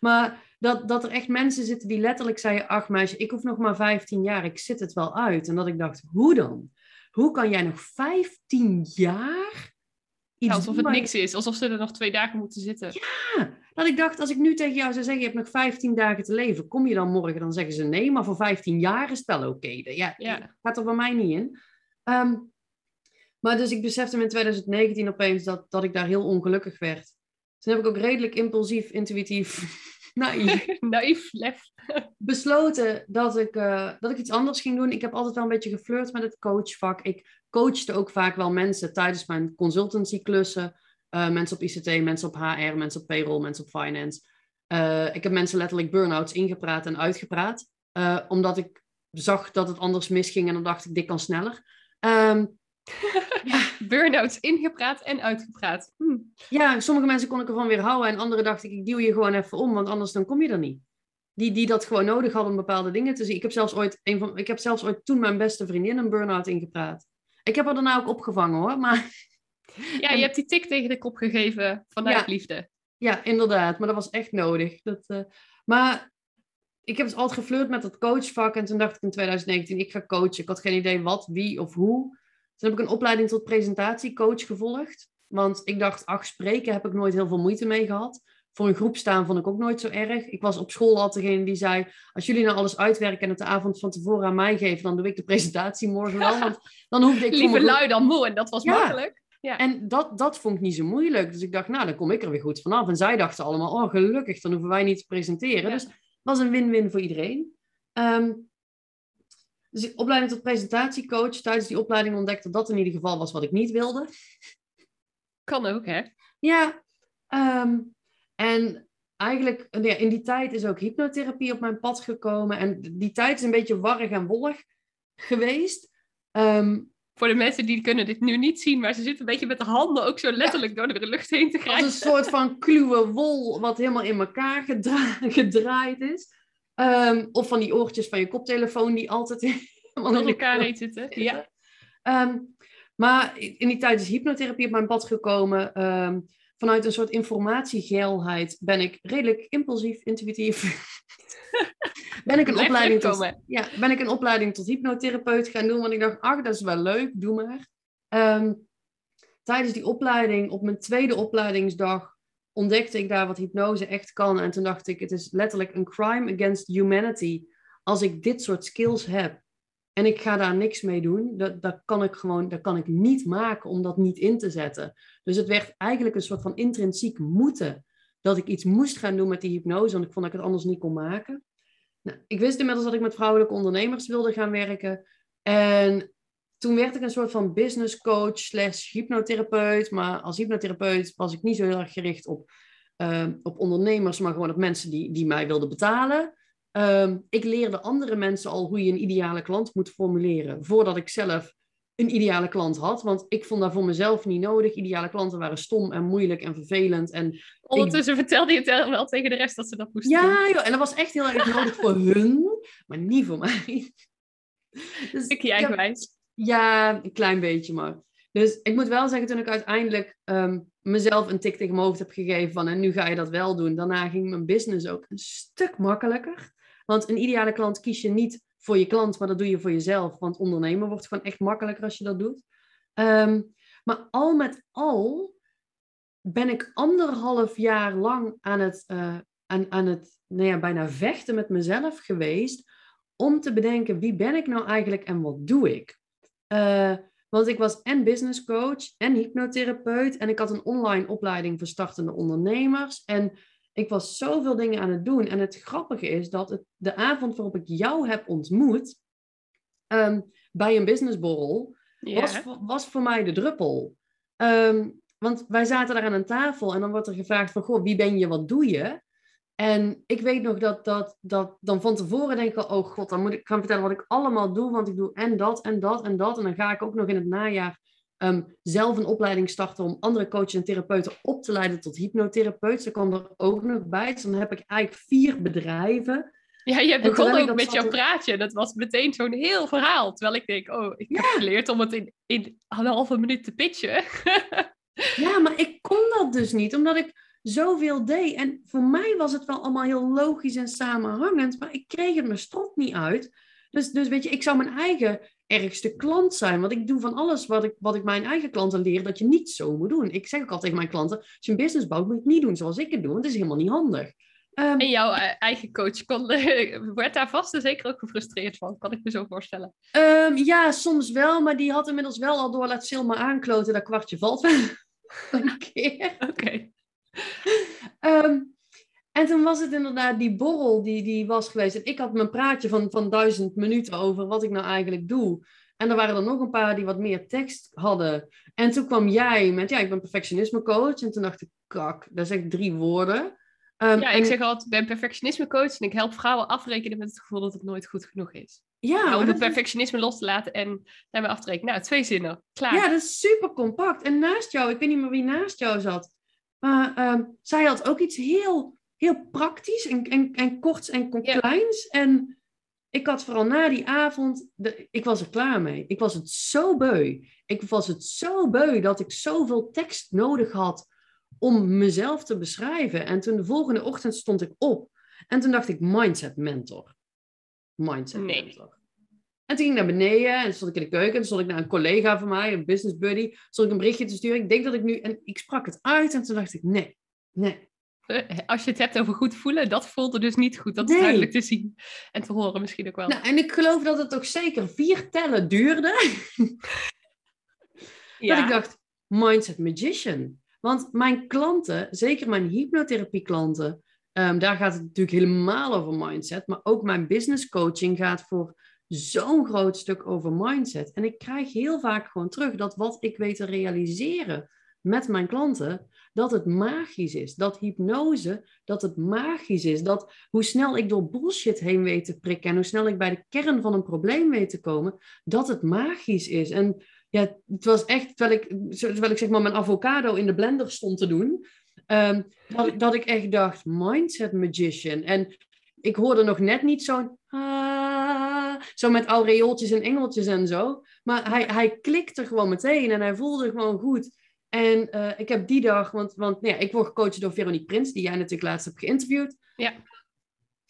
Maar dat, dat er echt mensen zitten die letterlijk zeiden: Ach, meisje, ik hoef nog maar 15 jaar, ik zit het wel uit. En dat ik dacht: Hoe dan? Hoe kan jij nog 15 jaar iets Alsof het niks is, alsof ze er nog twee dagen moeten zitten. Ja, dat ik dacht, als ik nu tegen jou zou zeggen, je hebt nog 15 dagen te leven, kom je dan morgen? Dan zeggen ze nee, maar voor 15 jaar is het wel oké. Ja, ja, gaat er bij mij niet in. Ehm, maar dus ik besefte in 2019 opeens dat, dat ik daar heel ongelukkig werd. Toen heb ik ook redelijk impulsief, intuïtief, naïef, naïef lef. besloten dat ik, uh, dat ik iets anders ging doen. Ik heb altijd wel een beetje geflirt met het coachvak. Ik coachte ook vaak wel mensen tijdens mijn consultancyklussen. Uh, mensen op ICT, mensen op HR, mensen op payroll, mensen op finance. Uh, ik heb mensen letterlijk burn-outs ingepraat en uitgepraat. Uh, omdat ik zag dat het anders misging en dan dacht ik, dit kan sneller. Um, ja. Burn-outs ingepraat en uitgepraat. Hm. Ja, sommige mensen kon ik ervan weer houden en andere dacht ik, ik duw je gewoon even om, want anders dan kom je er niet. Die, die dat gewoon nodig hadden om bepaalde dingen te zien. Ik heb zelfs ooit, een van, ik heb zelfs ooit toen mijn beste vriendin een burn-out ingepraat. Ik heb haar daarna ook opgevangen hoor, maar ja, je hebt die tik tegen de kop gegeven vanuit liefde. Ja, inderdaad. Maar dat was echt nodig. Dat, uh... Maar ik heb dus altijd geflirt met dat coachvak. En toen dacht ik in 2019, ik ga coachen. Ik had geen idee wat, wie of hoe. Toen heb ik een opleiding tot presentatiecoach gevolgd. Want ik dacht, ach, spreken heb ik nooit heel veel moeite mee gehad. Voor een groep staan vond ik ook nooit zo erg. Ik was op school altijd degene die zei: Als jullie nou alles uitwerken en het de avond van tevoren aan mij geven, dan doe ik de presentatie morgen wel. Want dan hoefde ik. Liever lui dan moe, en dat was makkelijk. Ja. En dat, dat vond ik niet zo moeilijk. Dus ik dacht, nou, dan kom ik er weer goed vanaf. En zij dachten allemaal, oh, gelukkig, dan hoeven wij niet te presenteren. Dus het was een win-win voor iedereen. Um, dus opleiding tot presentatiecoach. Tijdens die opleiding ontdekte dat in ieder geval was wat ik niet wilde. Kan ook, hè? Ja. Um, en eigenlijk, ja, in die tijd is ook hypnotherapie op mijn pad gekomen. En die tijd is een beetje warrig en wollig geweest. Um, voor de mensen die kunnen dit nu niet zien, maar ze zitten een beetje met de handen ook zo letterlijk door de lucht heen te grijpen. Als een soort van kluwe wol wat helemaal in elkaar gedraaid is. Um, of van die oortjes van je koptelefoon die altijd helemaal in elkaar heen zitten. Ja. Um, maar in die tijd is hypnotherapie op mijn pad gekomen. Um, vanuit een soort informatiegeilheid ben ik redelijk impulsief, intuïtief ben ik een opleiding tot, ja, ben ik een opleiding tot hypnotherapeut gaan doen. Want ik dacht, ach, dat is wel leuk, doe maar. Ehm, tijdens die opleiding, op mijn tweede opleidingsdag, ontdekte ik daar wat hypnose echt kan. En toen dacht ik, het is letterlijk een crime against humanity. Als ik dit soort skills heb en ik ga daar niks mee doen, dat, dat kan ik gewoon, dat kan ik niet maken om dat niet in te zetten. Dus het werd eigenlijk een soort van intrinsiek moeten dat ik iets moest gaan doen met die hypnose, want ik vond dat ik het anders niet kon maken. Nou, ik wist inmiddels dat ik met vrouwelijke ondernemers wilde gaan werken. En toen werd ik een soort van business coach slash hypnotherapeut. Maar als hypnotherapeut was ik niet zo heel erg gericht op, uh, op ondernemers, maar gewoon op mensen die, die mij wilden betalen. Um, ik leerde andere mensen al hoe je een ideale klant moet formuleren, voordat ik zelf een ideale klant had. Want ik vond dat voor mezelf niet nodig. Ideale klanten waren stom en moeilijk en vervelend. En Ondertussen vertelde je het wel tegen de rest dat ze dat moesten ja, doen. Ja, en dat was echt heel erg nodig voor hun, maar niet voor mij. Dus, Stukje eigenwijs. Ja, een klein beetje maar. Dus ik moet wel zeggen, toen ik uiteindelijk um, mezelf een tik tegen mijn hoofd heb gegeven van en nu ga je dat wel doen. Daarna ging mijn business ook een stuk makkelijker. Want een ideale klant kies je niet voor je klant, maar dat doe je voor jezelf. Want ondernemen wordt gewoon echt makkelijker als je dat doet. Ehm, maar al met al ben ik anderhalf jaar lang aan het, uh, aan, aan het nou ja, bijna vechten met mezelf geweest om te bedenken wie ben ik nou eigenlijk en wat doe ik. Uh, want ik was en business coach en hypnotherapeut en ik had een online opleiding voor startende ondernemers. En ik was zoveel dingen aan het doen. En het grappige is dat het, de avond waarop ik jou heb ontmoet um, bij een businessborrel, was, was voor mij de druppel. Um, want wij zaten daar aan een tafel en dan wordt er gevraagd van, goh, wie ben je, wat doe je? En ik weet nog dat, dat, dat dan van tevoren denk ik, oh god, dan moet ik gaan vertellen wat ik allemaal doe, want ik doe en dat en dat en dat. En dan ga ik ook nog in het najaar um, zelf een opleiding starten om andere coaches en therapeuten op te leiden tot hypnotherapeut. Ze kwam er ook nog bij. Dus dan heb ik eigenlijk vier bedrijven. Ja, je begon ook met jouw praatje. Dat was meteen zo'n heel verhaal. Terwijl ik denk, oh, ik heb geleerd om het in, in een halve minuut te pitchen. ja, maar ik kon dat dus niet, omdat ik zoveel deed. En voor mij was het wel allemaal heel logisch en samenhangend, maar ik kreeg het mijn strot niet uit. Dus, dus weet je, ik zou mijn eigen ergste klant zijn. Want ik doe van alles wat ik, wat ik mijn eigen klanten leer, dat je niet zo moet doen. Ik zeg ook altijd tegen mijn klanten, als je een business bouwt, moet je het niet doen zoals ik het doe, want het is helemaal niet handig. Um, en jouw eh, eigen coach kon, werd daar vast en zeker ook gefrustreerd van, kan ik me zo voorstellen. Um, ja, soms wel, maar die had inmiddels wel al door laat Silma aankloten, dat kwartje valt wel een keer. Oké. Um, en toen was het inderdaad die borrel die, die was geweest. En ik had mijn praatje van, van duizend minuten over wat ik nou eigenlijk doe. En er waren er nog een paar die wat meer tekst hadden. En toen kwam jij met, ja, ik ben perfectionisme coach. En toen dacht ik, kak, dat is echt drie woorden. Um, ja, ik zeg altijd, ik ben perfectionisme coach en ik help vrouwen afrekenen met het gevoel dat het nooit goed genoeg is. Ja, nou, om het perfectionisme los te laten en daarmee af te rekenen. Nou, twee zinnen, klaar. Ja, dat is super compact. En naast jou, ik weet niet meer wie naast jou zat, maar um, zij had ook iets heel heel praktisch en, en, en korts en kleins. En ik had vooral na die avond, de, ik was er klaar mee. Ik was het zo beu. Ik was het zo beu dat ik zoveel tekst nodig had om mezelf te beschrijven. En toen de volgende ochtend stond ik op. En toen dacht ik, mindset mentor. Mindset nee. mentor. En toen ging ik naar beneden en stond ik in de keuken. En stond ik naar een collega van mij, een business buddy. Stond ik een berichtje te sturen. Ik denk dat ik nu... En ik sprak het uit en toen dacht ik, nee, nee. Als je het hebt over goed voelen, dat voelde dus niet goed. Dat is duidelijk te zien en te horen misschien ook wel. Nou, en ik geloof dat het ook zeker vier tellen duurde. ja. Dat ik dacht, mindset magician. Want mijn klanten, zeker mijn hypnotherapie klanten, ehm, daar gaat het natuurlijk helemaal over mindset. Maar ook mijn business coaching gaat voor zo'n groot stuk over mindset. En ik krijg heel vaak gewoon terug dat wat ik weet te realiseren met mijn klanten, dat het magisch is. Dat hypnose, dat het magisch is. Dat hoe snel ik door bullshit heen weet te prikken en hoe snel ik bij de kern van een probleem weet te komen, dat het magisch is. En ja, het was echt, terwijl ik, terwijl ik zeg maar mijn avocado in de blender stond te doen, um, dat, dat ik echt dacht, mindset magician. En ik hoorde nog net niet zo'n ah, zo met aureooltjes en engeltjes en zo. Maar hij, hij klikte gewoon meteen en hij voelde gewoon goed. En uh, ik heb die dag, want, want nou ja, ik word gecoacht door Veronique Prins, die jij natuurlijk laatst hebt geïnterviewd. Ja.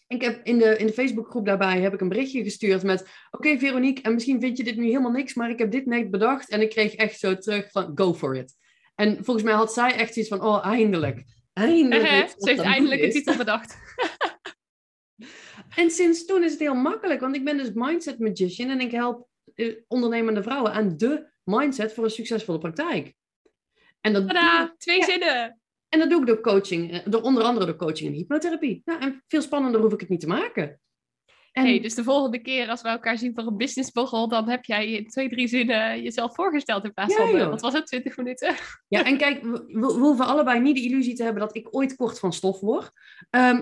Ik heb in de, in de Facebookgroep daarbij heb ik een berichtje gestuurd met: Oké, okay, Veronique, en misschien vind je dit nu helemaal niks, maar ik heb dit net bedacht. En ik kreeg echt zo terug van: Go for it. En volgens mij had zij echt iets van: Oh, eindelijk. Eindelijk. Ze heeft eindelijk een titel bedacht. en sinds toen is het heel makkelijk, want ik ben dus Mindset Magician en ik help eh, ondernemende vrouwen aan de mindset voor een succesvolle praktijk. En dat Tadaa, twee zinnen. En dat doe ik door coaching, eh, door onder andere door coaching en hypnotherapie. Nou, en veel spannender hoef ik het niet te maken. En... Hey, dus de volgende keer als we elkaar zien voor een businessborrel, dan heb jij in twee, drie zinnen jezelf voorgesteld in plaats van, uh, wat was het, 20 minuten? Ja, en kijk, we, we, hoeven allebei niet de illusie te hebben dat ik ooit kort van stof word. Um,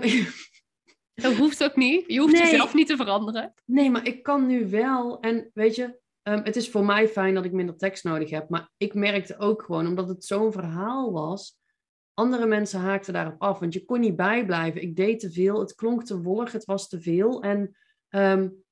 dat hoeft ook niet. Je hoeft jezelf niet te veranderen. Nee, maar ik kan nu wel. En weet je, Ehm, het is voor mij fijn dat ik minder tekst nodig heb. Maar ik merkte ook gewoon, omdat het zo'n verhaal was, andere mensen haakten daarop af. Want je kon niet bijblijven. Ik deed te veel. Het klonk te wollig. Het was te veel. En, um,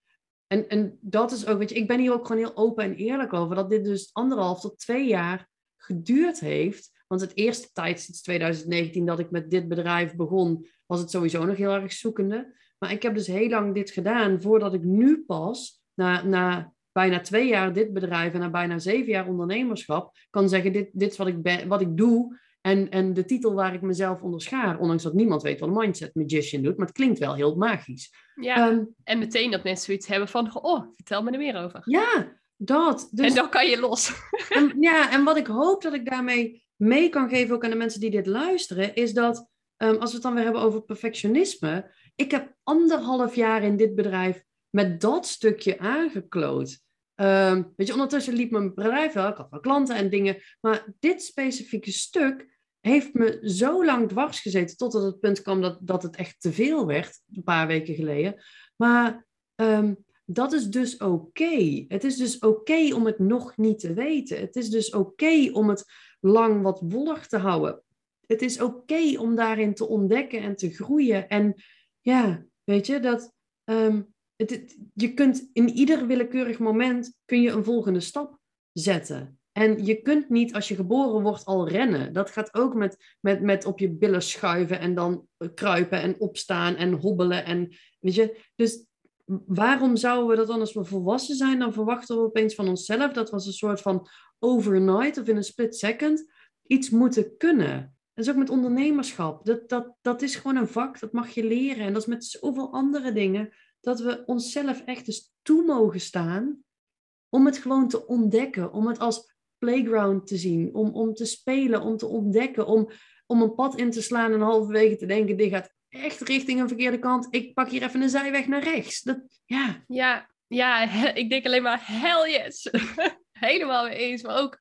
en, en dat is ook, weet je, ik ben hier ook gewoon heel open en eerlijk over. Dat dit dus anderhalf tot twee jaar geduurd heeft. Want het eerste tijd sinds 2019 dat ik met dit bedrijf begon, was het sowieso nog heel erg zoekende. Maar ik heb dus heel lang dit gedaan voordat ik nu pas, na, na bijna twee jaar dit bedrijf en na bijna zeven jaar ondernemerschap, kan zeggen: dit, dit is wat ik, ben, wat ik doe. En, en de titel waar ik mezelf onderschaar, ondanks dat niemand weet wat een mindset magician doet, maar het klinkt wel heel magisch. Ja, ehm, en meteen dat mensen zoiets hebben van, oh, vertel me er meer over. Ja, dat. Dus, en dan kan je los. En, ja, en wat ik hoop dat ik daarmee mee kan geven ook aan de mensen die dit luisteren, is dat, ehm, als we het dan weer hebben over perfectionisme, ik heb anderhalf jaar in dit bedrijf met dat stukje aangekloot. Ehm, weet je, ondertussen liep mijn bedrijf wel, ik had wel klanten en dingen, maar dit specifieke stuk heeft me zo lang dwars gezeten totdat het punt kwam dat, dat het echt te veel werd, een paar weken geleden. Maar ehm, dat is dus oké. Het is dus oké om het nog niet te weten. Het is dus oké om het lang wat wollig te houden. Het is oké om daarin te ontdekken en te groeien. En ja, weet je, dat ehm, je kunt in ieder willekeurig moment kun je een volgende stap zetten. En je kunt niet als je geboren wordt al rennen. Dat gaat ook met, met, met op je billen schuiven en dan kruipen en opstaan en hobbelen. En, weet je? Dus waarom zouden we dat dan als we volwassen zijn? Dan verwachten we opeens van onszelf dat we een soort van overnight of in een split second iets moeten kunnen. Dat is ook met ondernemerschap. Dat, dat, dat is gewoon een vak, dat mag je leren. En dat is met zoveel andere dingen. Dat we onszelf echt eens toe mogen staan om het gewoon te ontdekken. Om het als playground te zien, om, om te spelen, om te ontdekken, om, om een pad in te slaan en halverwege te denken, dit gaat echt richting een verkeerde kant. Ik pak hier even een zijweg naar rechts. Dat, ja. Ja, ja, ik denk alleen maar hell yes. Helemaal mee eens, maar ook...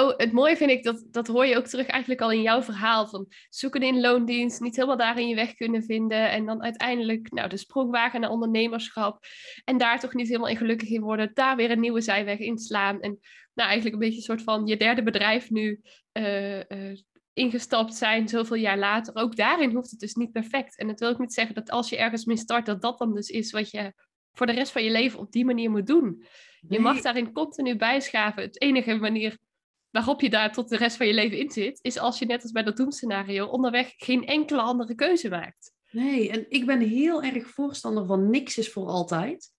Oh, het mooie vind ik, dat, dat hoor je ook terug eigenlijk al in jouw verhaal. Van zoeken in loondienst, niet helemaal daarin je weg kunnen vinden. En dan uiteindelijk nou, de sprongwagen naar ondernemerschap. En daar toch niet helemaal in gelukkig in worden. Daar weer een nieuwe zijweg inslaan. En nou, eigenlijk een beetje een soort van je derde bedrijf nu uh, uh, ingestapt zijn, zoveel jaar later. Ook daarin hoeft het dus niet perfect. En dat wil ik niet zeggen dat als je ergens mee start, dat dat dan dus is wat je voor de rest van je leven op die manier moet doen. Je mag daarin continu bijschaven. Het enige manier waarop je daar tot de rest van je leven in zit, is als je net als bij dat doemscenario onderweg geen enkele andere keuze maakt. Nee, en ik ben heel erg voorstander van niks is voor altijd.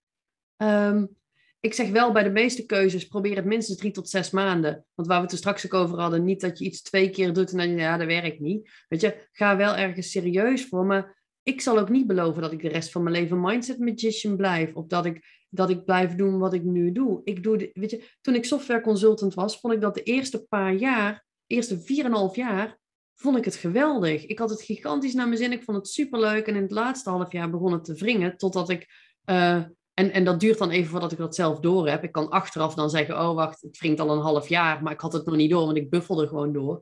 Um, ik zeg wel bij de meeste keuzes, probeer het minstens drie tot zes maanden. Want waar we het er straks ook over hadden, niet dat je iets twee keer doet en dan, ja, dat werkt niet. Weet je, ga wel ergens serieus voor. Maar ik zal ook niet beloven dat ik de rest van mijn leven mindset magician blijf. Of dat ik, dat ik blijf doen wat ik nu doe. Ik doe, weet je, toen ik software consultant was, vond ik dat de eerste paar jaar, eerste vier en een half jaar, vond ik het geweldig. Ik had het gigantisch naar mijn zin. Ik vond het superleuk. En in het laatste half jaar begon het te wringen. Totdat ik uh, en, en dat duurt dan even voordat ik dat zelf door heb. Ik kan achteraf dan zeggen, oh wacht, het wringt al een half jaar, maar ik had het nog niet door, want ik buffelde gewoon door.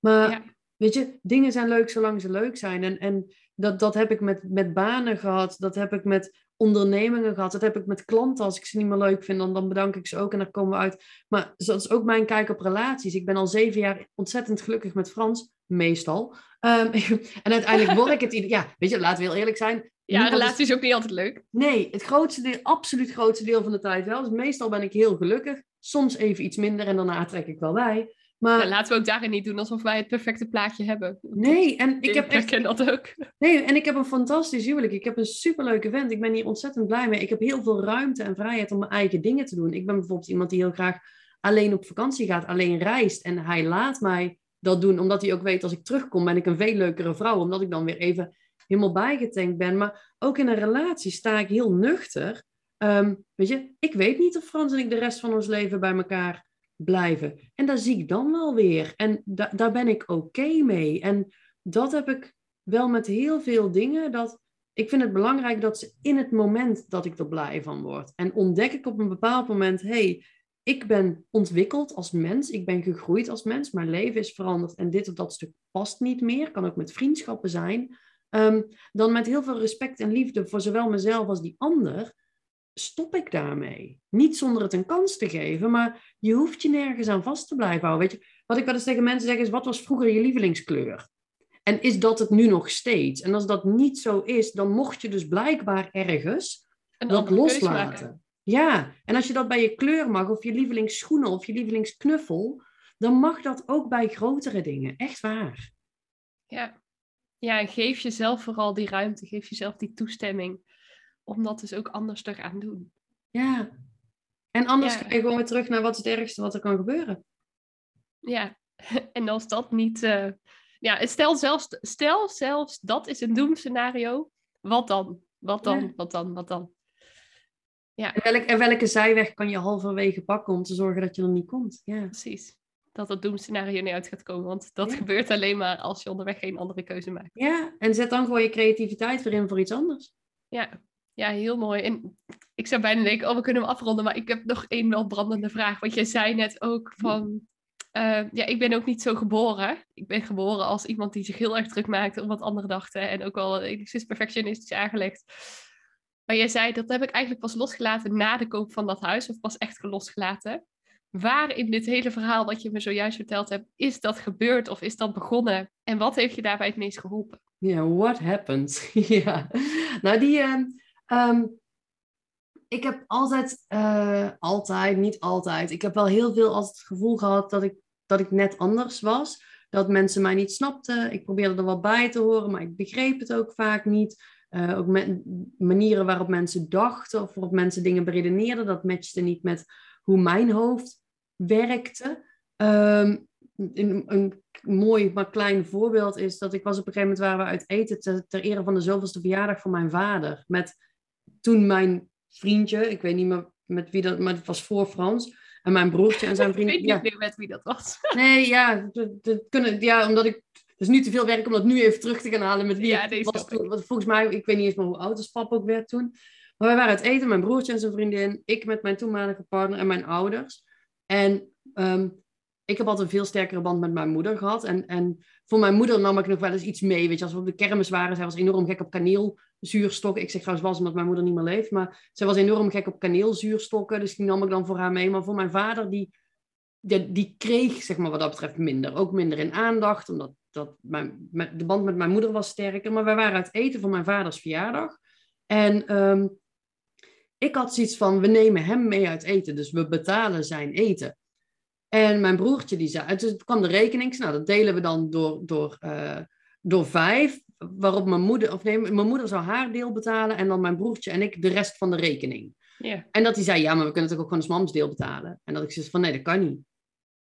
Maar weet je, dingen zijn leuk zolang ze leuk zijn. En, en dat, dat heb ik met, met banen gehad, dat heb ik met ondernemingen gehad, dat heb ik met klanten. Als ik ze niet meer leuk vind, dan, dan bedank ik ze ook en dan komen we uit. Maar dat is ook mijn kijk op relaties. Ik ben al zeven jaar ontzettend gelukkig met Frans, meestal. Um, en uiteindelijk word ik het... Ja, weet je, laten we heel eerlijk zijn. Ja, relatie is ook niet altijd leuk. Nee, het grootste deel, absoluut grootste deel van de tijd wel. Dus meestal ben ik heel gelukkig. Soms even iets minder en daarna trek ik wel bij. Maar... laten we ook daarin niet doen alsof wij het perfecte plaatje hebben. Nee, en ik heb echt... dat ook. Nee, en ik heb een fantastisch huwelijk. Ik heb een superleuke vent. Ik ben hier ontzettend blij mee. Ik heb heel veel ruimte en vrijheid om mijn eigen dingen te doen. Ik ben bijvoorbeeld iemand die heel graag alleen op vakantie gaat, alleen reist. En hij laat mij dat doen, omdat hij ook weet als ik terugkom ben ik een veel leukere vrouw. Omdat ik dan weer even helemaal bijgetankt ben. Maar ook in een relatie sta ik heel nuchter. Ehm, weet je, ik weet niet of Frans en ik de rest van ons leven bij elkaar blijven. En daar zie ik dan wel weer. En da daar ben ik oké mee. En dat heb ik wel met heel veel dingen. Dat ik vind het belangrijk dat ze in het moment dat ik er blij van word. En ontdek ik op een bepaald moment, hey, ik ben ontwikkeld als mens, ik ben gegroeid als mens, mijn leven is veranderd en dit of dat stuk past niet meer. Kan ook met vriendschappen zijn. Ehm, dan met heel veel respect en liefde voor zowel mezelf als die ander, stop ik daarmee. Niet zonder het een kans te geven, maar je hoeft je nergens aan vast te blijven houden. Weet je, wat ik wel eens tegen mensen zeg is, wat was vroeger je lievelingskleur? En is dat het nu nog steeds? En als dat niet zo is, dan mocht je dus blijkbaar ergens een dat loslaten. Ja, en als je dat bij je kleur mag, of je lievelingsschoenen, of je lievelingsknuffel, dan mag dat ook bij grotere dingen. Echt waar. Ja, Ja, geef jezelf vooral die ruimte, geef jezelf die toestemming om dat dus ook anders te gaan doen. Ja. En anders Ja. ga je gewoon weer terug naar wat is het ergste wat er kan gebeuren. Ja, en als dat niet. eh, ja, stel zelfs, stel zelfs dat is een doemscenario. Wat dan? Wat dan? Ja. Wat dan? Wat dan? En, welk, en welke zijweg kan je halverwege pakken om te zorgen dat je er niet komt? Ja. Precies. Dat het doemscenario niet uit gaat komen. Want dat Ja. gebeurt alleen maar als je onderweg geen andere keuze maakt. ja, en zet dan gewoon je creativiteit weer in voor iets anders. Ja, ja heel mooi. En ik zou bijna denken, oh, we kunnen hem afronden. Maar ik heb nog één wel brandende vraag. Want jij zei net ook van... eh, ja, ik ben ook niet zo geboren. Ik ben geboren als iemand die zich heel erg druk maakte om wat anderen dachten. En ook wel enigszins perfectionistisch aangelegd. Maar jij zei, dat heb ik eigenlijk pas losgelaten na de koop van dat huis. Of pas echt losgelaten. Waar in dit hele verhaal wat je me zojuist verteld hebt, is dat gebeurd of is dat begonnen? En wat heeft je daarbij het meest geholpen? Ja, what happened? ja. Nou, die... ehm, ehm, ik heb altijd, eh, altijd, niet altijd. Ik heb wel heel veel als het gevoel gehad dat ik, dat ik net anders was. Dat mensen mij niet snapten. Ik probeerde er wel bij te horen, maar ik begreep het ook vaak niet. Eh, ook manieren waarop mensen dachten of waarop mensen dingen beredeneerden, dat matchte niet met hoe mijn hoofd werkte. Ehm, een, een mooi maar klein voorbeeld is dat ik was op een gegeven moment waren we uit eten ter, ter ere van de zoveelste verjaardag van mijn vader. Met toen mijn vriendje, ik weet niet meer met wie dat, maar het was voor Frans. En mijn broertje en zijn Ik vriend. weet niet Ja, meer met wie dat was. nee, ja, dat, dat kunnen, ja, omdat ik. Het is nu te veel werk om dat nu even terug te gaan halen met wie Ja, het was ik. toen. Want volgens mij, ik weet niet eens meer hoe oud als papa ook werd toen. Maar wij waren uit eten, mijn broertje en zijn vriendin, ik met mijn toenmalige partner en mijn ouders. En ehm, ik heb altijd een veel sterkere band met mijn moeder gehad. En, en voor mijn moeder nam ik nog wel eens iets mee. Weet je, als we op de kermis waren, zij was enorm gek op kaneelzuurstokken. Ik zeg trouwens was omdat mijn moeder niet meer leeft, maar zij was enorm gek op kaneelzuurstokken. Dus die nam ik dan voor haar mee. Maar voor mijn vader, die, die, kreeg zeg maar wat dat betreft minder. Ook minder in aandacht, omdat dat mijn, de band met mijn moeder was sterker. Maar wij waren uit eten voor mijn vaders verjaardag. En ehm, ik had zoiets van, we nemen hem mee uit eten. Dus we betalen zijn eten. En mijn broertje die zei, dus het kwam de rekening. Nou, dat delen we dan door, door, eh, door vijf. Waarop mijn moeder, of nee, mijn moeder zou haar deel betalen. En dan mijn broertje en ik de rest van de rekening. Ja. En dat hij zei, ja, maar we kunnen toch ook gewoon eens mams deel betalen. En dat ik zei van, nee, dat kan niet.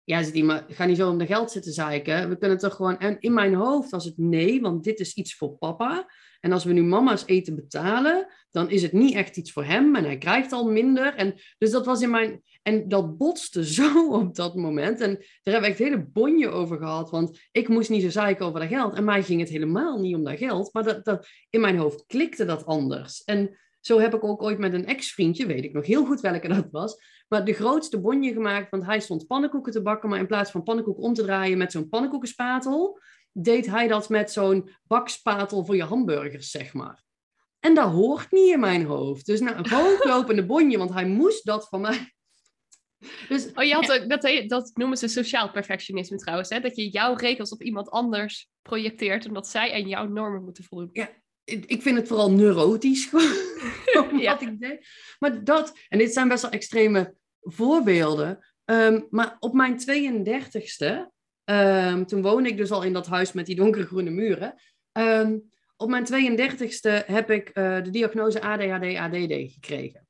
Ja, zei die, maar ga niet zo om de geld zitten zeiken. We kunnen toch gewoon... En in mijn hoofd was het nee, want dit is iets voor papa. En als we nu mama's eten betalen, dan is het niet echt iets voor hem. En hij krijgt al minder. En dus dat was in mijn... En dat botste zo op dat moment. En daar hebben we echt hele bonje over gehad. Want ik moest niet zo zeiken over dat geld. En mij ging het helemaal niet om dat geld. Maar dat, dat, in mijn hoofd klikte dat anders. En zo heb ik ook ooit met een ex-vriendje, weet ik nog heel goed welke dat was, maar de grootste bonje gemaakt, want hij stond pannenkoeken te bakken, maar in plaats van pannenkoek om te draaien met zo'n pannenkoekenspatel, deed hij dat met zo'n bakspatel voor je hamburgers, zeg maar. En dat hoort niet in mijn hoofd. Dus nou, een hooglopende bonje, want hij moest dat van mij. Dus, Oh, je had ook, dat, dat noemen ze sociaal perfectionisme trouwens. Hè? Dat je jouw regels op iemand anders projecteert. Omdat zij aan jouw normen moeten voldoen. ik ik vind het vooral neurotisch gewoon, Ja. wat ik deed. Maar dat, en dit zijn best wel extreme voorbeelden. Ehm, maar op mijn 32ste, ehm, toen woonde ik dus al in dat huis met die donkergroene muren. Ehm, op mijn 32ste heb ik eh, de diagnose ADHD, ADD gekregen.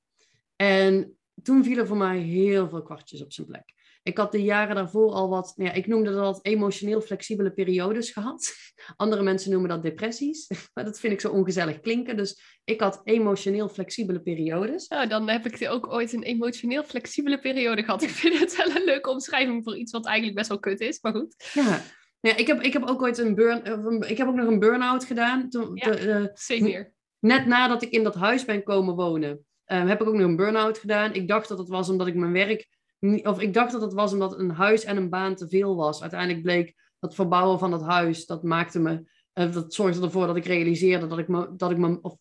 En toen vielen voor mij heel veel kwartjes op zijn plek. Ik had de jaren daarvoor al wat, nou ja, ik noemde dat emotioneel flexibele periodes gehad. Andere mensen noemen dat depressies, maar dat vind ik zo ongezellig klinken. Dus ik had emotioneel flexibele periodes. Nou, dan heb ik ook ooit een emotioneel flexibele periode gehad. Ik vind het wel een leuke omschrijving voor iets wat eigenlijk best wel kut is. Maar goed, Ja, ja ik, heb, ik heb ook ooit een burn, ik heb ook nog een burn-out gedaan. Toen, Ja. de- net nadat ik in dat huis ben komen wonen, eh, heb ik ook nog een burn-out gedaan. Ik dacht dat het was omdat ik mijn werk, niet- of ik dacht dat het was omdat een huis en een baan te veel was. Uiteindelijk bleek dat verbouwen van dat huis, dat maakte me, eh, dat zorgde ervoor dat ik realiseerde dat ik me, dat ik me, of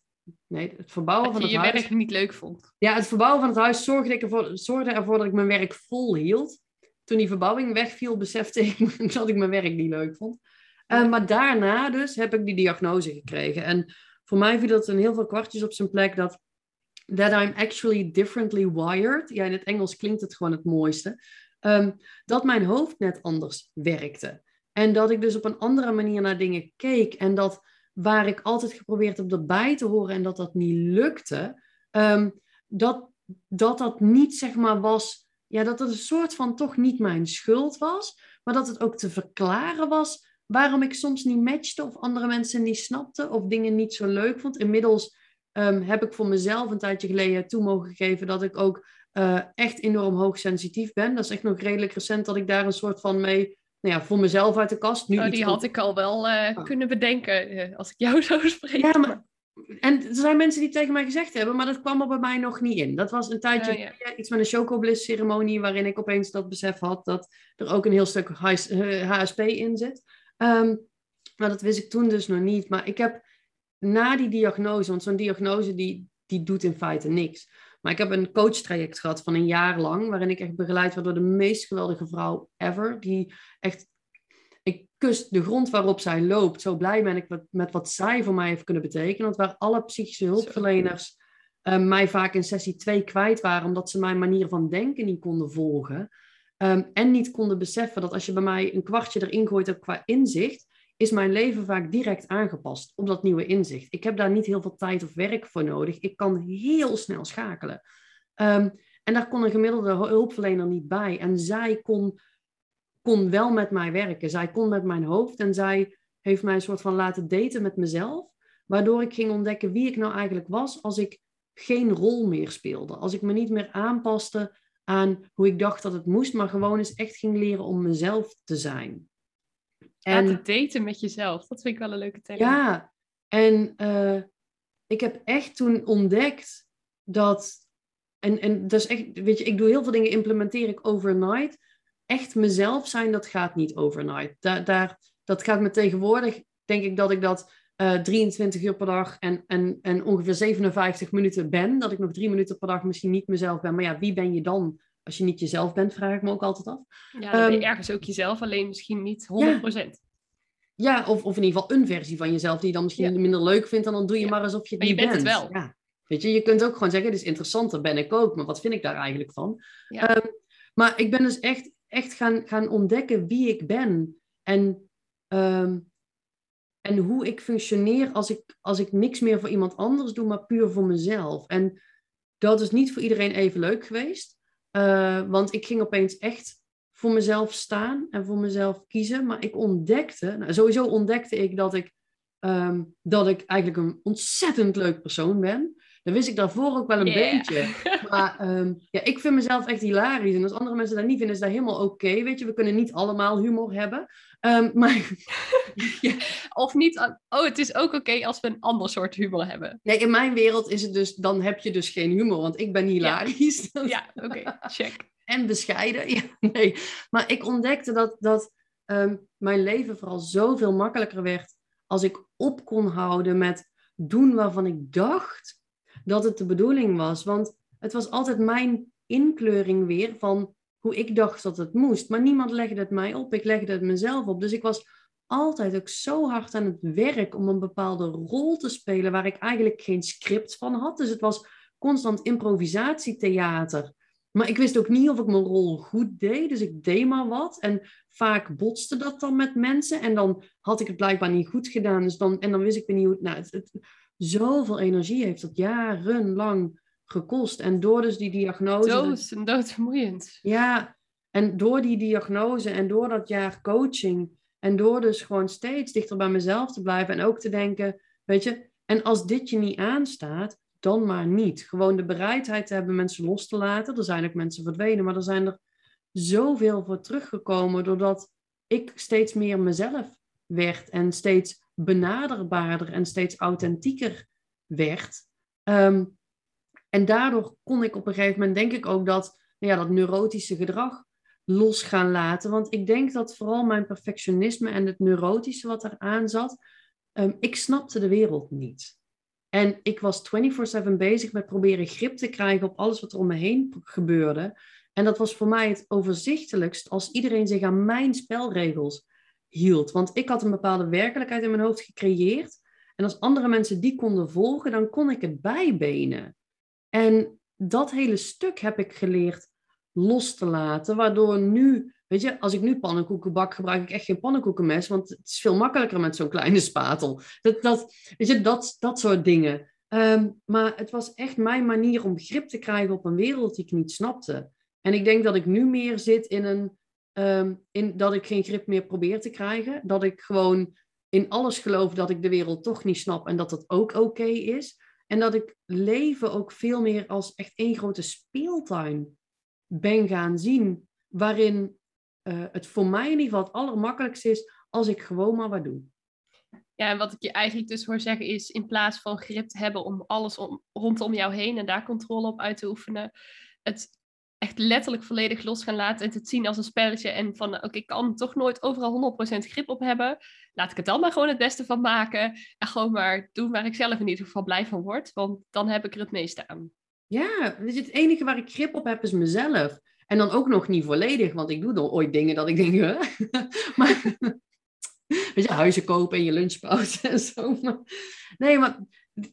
nee, het verbouwen Dat van je het je huis. werk niet leuk vond. Ja, het verbouwen van het huis zorgde, ik ervoor, zorgde ervoor dat ik mijn werk vol hield. Toen die verbouwing wegviel, besefte ik dat ik mijn werk niet leuk vond. Eh, maar daarna dus heb ik die diagnose gekregen. En voor mij viel dat een heel veel kwartjes op zijn plek dat that I'm actually differently wired. Ja, in het Engels klinkt het gewoon het mooiste. Ehm, dat mijn hoofd net anders werkte. En dat ik dus op een andere manier naar dingen keek. En dat waar ik altijd geprobeerd heb erbij te horen en dat dat niet lukte, ehm, dat, dat dat niet zeg maar was, ja, dat het een soort van toch niet mijn schuld was, maar dat het ook te verklaren was waarom ik soms niet matchte of andere mensen niet snapten of dingen niet zo leuk vond. Inmiddels ehm, heb ik voor mezelf een tijdje geleden toe mogen geven dat ik ook uh, echt enorm hoogsensitief ben. Dat is echt nog redelijk recent dat ik daar een soort van mee, nou ja, voor mezelf uit de kast. Nu oh, die had ik al wel uh, kunnen bedenken uh, als ik jou zo spreek. Ja, maar en er zijn mensen die tegen mij gezegd hebben, maar dat kwam er bij mij nog niet in. Dat was een tijdje iets met een chocobliss ceremonie, waarin ik opeens dat besef had dat er ook een heel stuk HSP in zit. Um, maar dat wist ik toen dus nog niet. Maar ik heb na die diagnose, want zo'n diagnose die, die doet in feite niks. Maar ik heb een coachtraject gehad van een jaar lang, waarin ik echt begeleid werd door de meest geweldige vrouw ever. Die echt, ik kus de grond waarop zij loopt. Zo blij ben ik met, met wat zij voor mij heeft kunnen betekenen. Want waar alle psychische hulpverleners uh, mij vaak in sessie 2 kwijt waren, omdat ze mijn manier van denken niet konden volgen. Um, en niet konden beseffen dat als je bij mij een kwartje erin gooit ook qua inzicht, is mijn leven vaak direct aangepast op dat nieuwe inzicht. Ik heb daar niet heel veel tijd of werk voor nodig. Ik kan heel snel schakelen. Um, en daar kon een gemiddelde hulpverlener niet bij. En zij kon, kon wel met mij werken. Zij kon met mijn hoofd en zij heeft mij een soort van laten daten met mezelf. Waardoor ik ging ontdekken wie ik nou eigenlijk was als ik geen rol meer speelde. Als ik me niet meer aanpaste aan hoe ik dacht dat het moest, maar gewoon eens echt ging leren om mezelf te zijn. En te daten met jezelf, dat vind ik wel een leuke term. Ja, en uh, ik heb echt toen ontdekt dat, en, en dat is echt, weet je, ik doe heel veel dingen, implementeer ik overnight. Echt mezelf zijn, dat gaat niet overnight. Daar, daar, dat gaat me tegenwoordig, denk ik dat ik dat uh, eh, 23 uur per dag en, en, en ongeveer 57 minuten ben. Dat ik nog drie minuten per dag misschien niet mezelf ben. Maar ja, wie ben je dan als je niet jezelf bent, vraag ik me ook altijd af. Ja, dan ben je ehm, ergens ook jezelf, alleen misschien niet 100%. Ja, ja of, of in ieder geval een versie van jezelf die je dan misschien minder leuk vindt. En dan doe je maar alsof je het maar je bent. het wel. Ja. Weet je, je kunt ook gewoon zeggen, dit is interessant, daar ben ik ook. Maar wat vind ik daar eigenlijk van? Um, maar ik ben dus echt, echt gaan, gaan ontdekken wie ik ben. En um, en hoe ik functioneer als ik, als ik niks meer voor iemand anders doe, maar puur voor mezelf. En dat is niet voor iedereen even leuk geweest. Uh, want ik ging opeens echt voor mezelf staan en voor mezelf kiezen. Maar ik ontdekte, nou, sowieso ontdekte ik dat ik, um, dat ik eigenlijk een ontzettend leuk persoon ben. Dat wist ik daarvoor ook wel een beetje. Maar um, ja, ik vind mezelf echt hilarisch. En als andere mensen dat niet vinden, is dat helemaal oké. weet je, we kunnen niet allemaal humor hebben. Um, maar, ja. Of niet, oh, het is ook oké als we een ander soort humor hebben. Nee, in mijn wereld is het dus, dan heb je dus geen humor, want ik ben hilarisch. Ja, ja oké, check. En bescheiden, ja, nee. Maar ik ontdekte dat, dat um, mijn leven vooral zoveel makkelijker werd als ik op kon houden met doen waarvan ik dacht dat het de bedoeling was. Want het was altijd mijn inkleuring weer van hoe ik dacht dat het moest. Maar niemand legde het mij op, ik legde het mezelf op. Dus ik was altijd ook zo hard aan het werk om een bepaalde rol te spelen waar ik eigenlijk geen script van had. Dus het was constant improvisatietheater. Maar ik wist ook niet of ik mijn rol goed deed, dus ik deed maar wat. En vaak botste dat dan met mensen en dan had ik het blijkbaar niet goed gedaan. Dus dan, en dan wist ik weer niet hoe... Nou, het, het, zoveel energie heeft dat jarenlang gekost. En door dus die diagnose... Dood, en doodvermoeiend. Ja, en door die diagnose en door dat jaar coaching... en door dus gewoon steeds dichter bij mezelf te blijven... en ook te denken, weet je... en als dit je niet aanstaat, dan maar niet. Gewoon de bereidheid te hebben mensen los te laten. Er zijn ook mensen verdwenen, maar er zijn er zoveel voor teruggekomen... doordat ik steeds meer mezelf werd en steeds benaderbaarder en steeds authentieker werd. Ehm, en daardoor kon ik op een gegeven moment, denk ik ook, dat, nou ja, dat neurotische gedrag los gaan laten. Want ik denk dat vooral mijn perfectionisme en het neurotische wat eraan zat, um, ik snapte de wereld niet. En ik was 24/7 bezig met proberen grip te krijgen op alles wat er om me heen gebeurde. En dat was voor mij het overzichtelijkst als iedereen zich aan mijn spelregels hield. Want ik had een bepaalde werkelijkheid in mijn hoofd gecreëerd. En als andere mensen die konden volgen, dan kon ik het bijbenen. En dat hele stuk heb ik geleerd los te laten, waardoor nu Weet je, als ik nu pannenkoeken bak, gebruik ik echt geen pannenkoekenmes, want het is veel makkelijker met zo'n kleine spatel. Dat, dat, weet je, dat, dat soort dingen. Ehm, maar het was echt mijn manier om grip te krijgen op een wereld die ik niet snapte. En ik denk dat ik nu meer zit in een. Ehm, in dat ik geen grip meer probeer te krijgen. Dat ik gewoon in alles geloof dat ik de wereld toch niet snap en dat dat ook oké is. En dat ik leven ook veel meer als echt één grote speeltuin ben gaan zien. Waarin uh, het voor mij in ieder geval het allermakkelijkste is als ik gewoon maar wat doe. Ja, en wat ik je eigenlijk dus hoor zeggen is, in plaats van grip te hebben om alles om, rondom jou heen en daar controle op uit te oefenen, het echt letterlijk volledig los gaan laten en te zien als een spelletje en van, oké, ik kan toch nooit overal 100% grip op hebben, laat ik het dan maar gewoon het beste van maken en gewoon maar doen waar ik zelf in ieder geval blij van word, want dan heb ik er het meeste aan. Ja, dus het enige waar ik grip op heb is mezelf. En dan ook nog niet volledig, want ik doe dan ooit dingen dat ik denk, maar je, huizen kopen en je lunchpauze en zo. Maar, nee, maar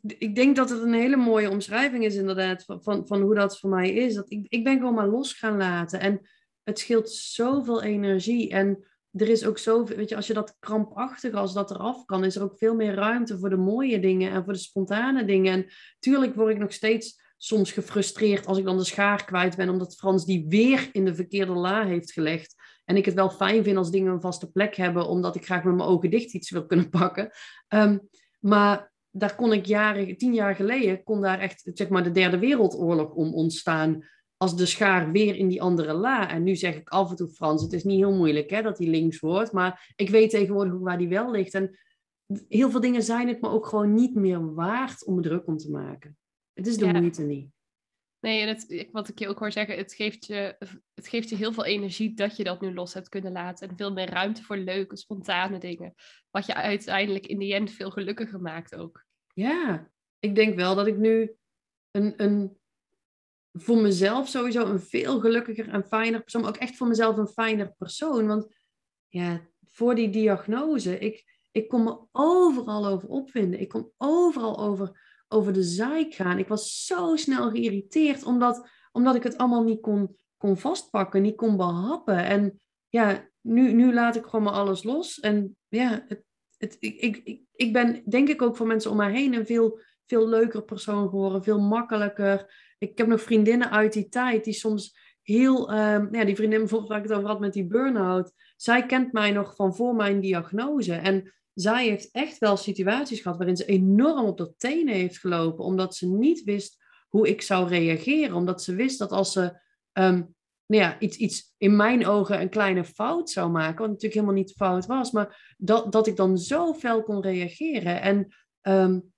ik denk dat het een hele mooie omschrijving is inderdaad van, van, van hoe dat voor mij is. Dat ik, ik ben gewoon maar los gaan laten en het scheelt zoveel energie en er is ook zoveel, weet je, als je dat krampachtig als dat eraf kan, is er ook veel meer ruimte voor de mooie dingen en voor de spontane dingen. En tuurlijk word ik nog steeds soms gefrustreerd als ik dan de schaar kwijt ben, omdat Frans die weer in de verkeerde la heeft gelegd. En ik het wel fijn vind als dingen een vaste plek hebben, omdat ik graag met mijn ogen dicht iets wil kunnen pakken. Ehm, maar daar kon ik jaren, tien jaar geleden, kon daar echt zeg maar, de derde wereldoorlog om ontstaan. Als de schaar weer in die andere la. En nu zeg ik af en toe Frans, het is niet heel moeilijk hè, dat die links wordt. Maar ik weet tegenwoordig waar die wel ligt. En heel veel dingen zijn het me ook gewoon niet meer waard om me druk om te maken. Het is de moeite niet. Nee, het, wat ik je ook hoor zeggen, het geeft, je, het geeft je heel veel energie dat je dat nu los hebt kunnen laten. En veel meer ruimte voor leuke, spontane dingen. Wat je uiteindelijk in de end veel gelukkiger maakt ook. Ja, ik denk wel dat ik nu een, een, voor mezelf sowieso een veel gelukkiger en fijner persoon, maar ook echt voor mezelf een fijner persoon. Want ja, voor die diagnose, ik, ik kon me overal over opvinden. Ik kon overal over over de zaak gaan. Ik was zo snel geïrriteerd, omdat, omdat ik het allemaal niet kon, kon vastpakken, niet kon behappen. En ja, nu, nu laat ik gewoon maar alles los. En ja, het, het, ik, ik, ik ben denk ik ook voor mensen om mij heen een veel, veel leuker persoon geworden, veel makkelijker. Ik heb nog vriendinnen uit die tijd die soms heel, um, ja, die vriendin bijvoorbeeld waar ik het over had met die burn-out, zij kent mij nog van voor mijn diagnose. En zij heeft echt wel situaties gehad waarin ze enorm op de tenen heeft gelopen, omdat ze niet wist hoe ik zou reageren. Omdat ze wist dat als ze um, nou ja, iets, iets in mijn ogen een kleine fout zou maken, wat natuurlijk helemaal niet fout was, maar dat, dat ik dan zo fel kon reageren. En um,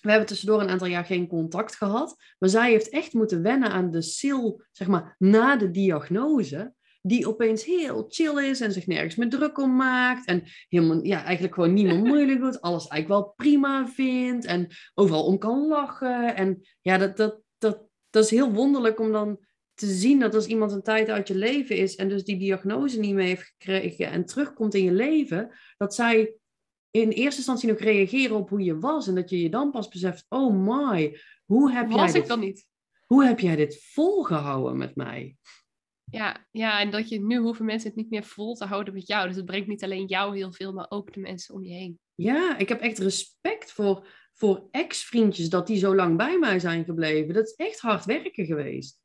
we hebben tussendoor een aantal jaar geen contact gehad, maar zij heeft echt moeten wennen aan de sil, zeg maar, na de diagnose die opeens heel chill is en zich nergens meer druk om maakt. En helemaal, ja, eigenlijk gewoon niemand moeilijk doet. Alles eigenlijk wel prima vindt. En overal om kan lachen. En ja, dat, dat, dat, dat is heel wonderlijk om dan te zien dat als iemand een tijd uit je leven is en dus die diagnose niet meer heeft gekregen en terugkomt in je leven, dat zij in eerste instantie nog reageren op hoe je was en dat je je dan pas beseft, oh my, hoe heb was jij ik dit, dan niet? Hoe heb jij dit volgehouden met mij? Ja, ja, en dat je nu hoeven mensen het niet meer vol te houden met jou. Dus het brengt niet alleen jou heel veel, maar ook de mensen om je heen. Ja, ik heb echt respect voor, voor ex-vriendjes dat die zo lang bij mij zijn gebleven. Dat is echt hard werken geweest.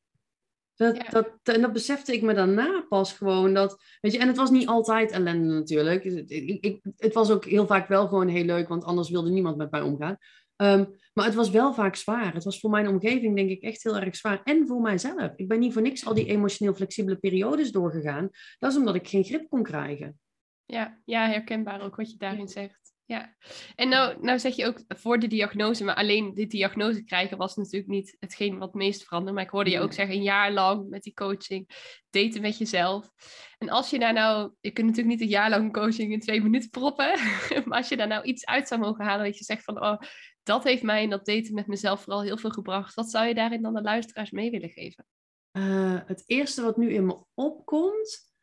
Dat, dat, en dat besefte ik me daarna pas gewoon. Dat, weet je, en het was niet altijd ellende natuurlijk. Ik, ik, het was ook heel vaak wel gewoon heel leuk, want anders wilde niemand met mij omgaan. Ehm, maar het was wel vaak zwaar. Het was voor mijn omgeving, denk ik, echt heel erg zwaar. En voor mijzelf. Ik ben niet voor niks al die emotioneel flexibele periodes doorgegaan. Dat is omdat ik geen grip kon krijgen. Ja, ja herkenbaar ook wat je daarin zegt. Ja, en nou, nou zeg je ook voor de diagnose, maar alleen die diagnose krijgen was natuurlijk niet hetgeen wat het meest veranderde. Maar ik hoorde je ook zeggen, een jaar lang met die coaching, daten met jezelf. En als je daar nou, je kunt natuurlijk niet een jaar lang coaching in twee minuten proppen, maar als je daar nou iets uit zou mogen halen, dat je zegt van, oh, dat heeft mij in dat daten met mezelf vooral heel veel gebracht. Wat zou je daarin dan de luisteraars mee willen geven? Uh, het eerste wat nu in me opkomt,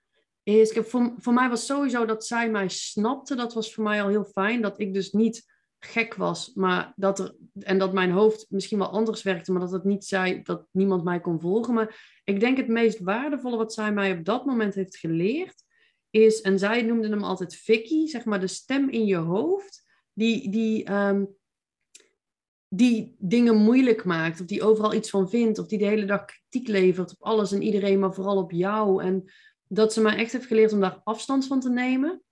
is, ik heb voor, voor mij was sowieso dat zij mij snapte. Dat was voor mij al heel fijn. Dat ik dus niet gek was, maar dat er, en dat mijn hoofd misschien wel anders werkte, maar dat het niet zei dat niemand mij kon volgen. Maar ik denk het meest waardevolle wat zij mij op dat moment heeft geleerd, is, en zij noemde hem altijd Vicky, zeg maar de stem in je hoofd, die, die, ehm, die dingen moeilijk maakt, of die overal iets van vindt, of die de hele dag kritiek levert op alles en iedereen, maar vooral op jou. En dat ze mij echt heeft geleerd om daar afstand van te nemen.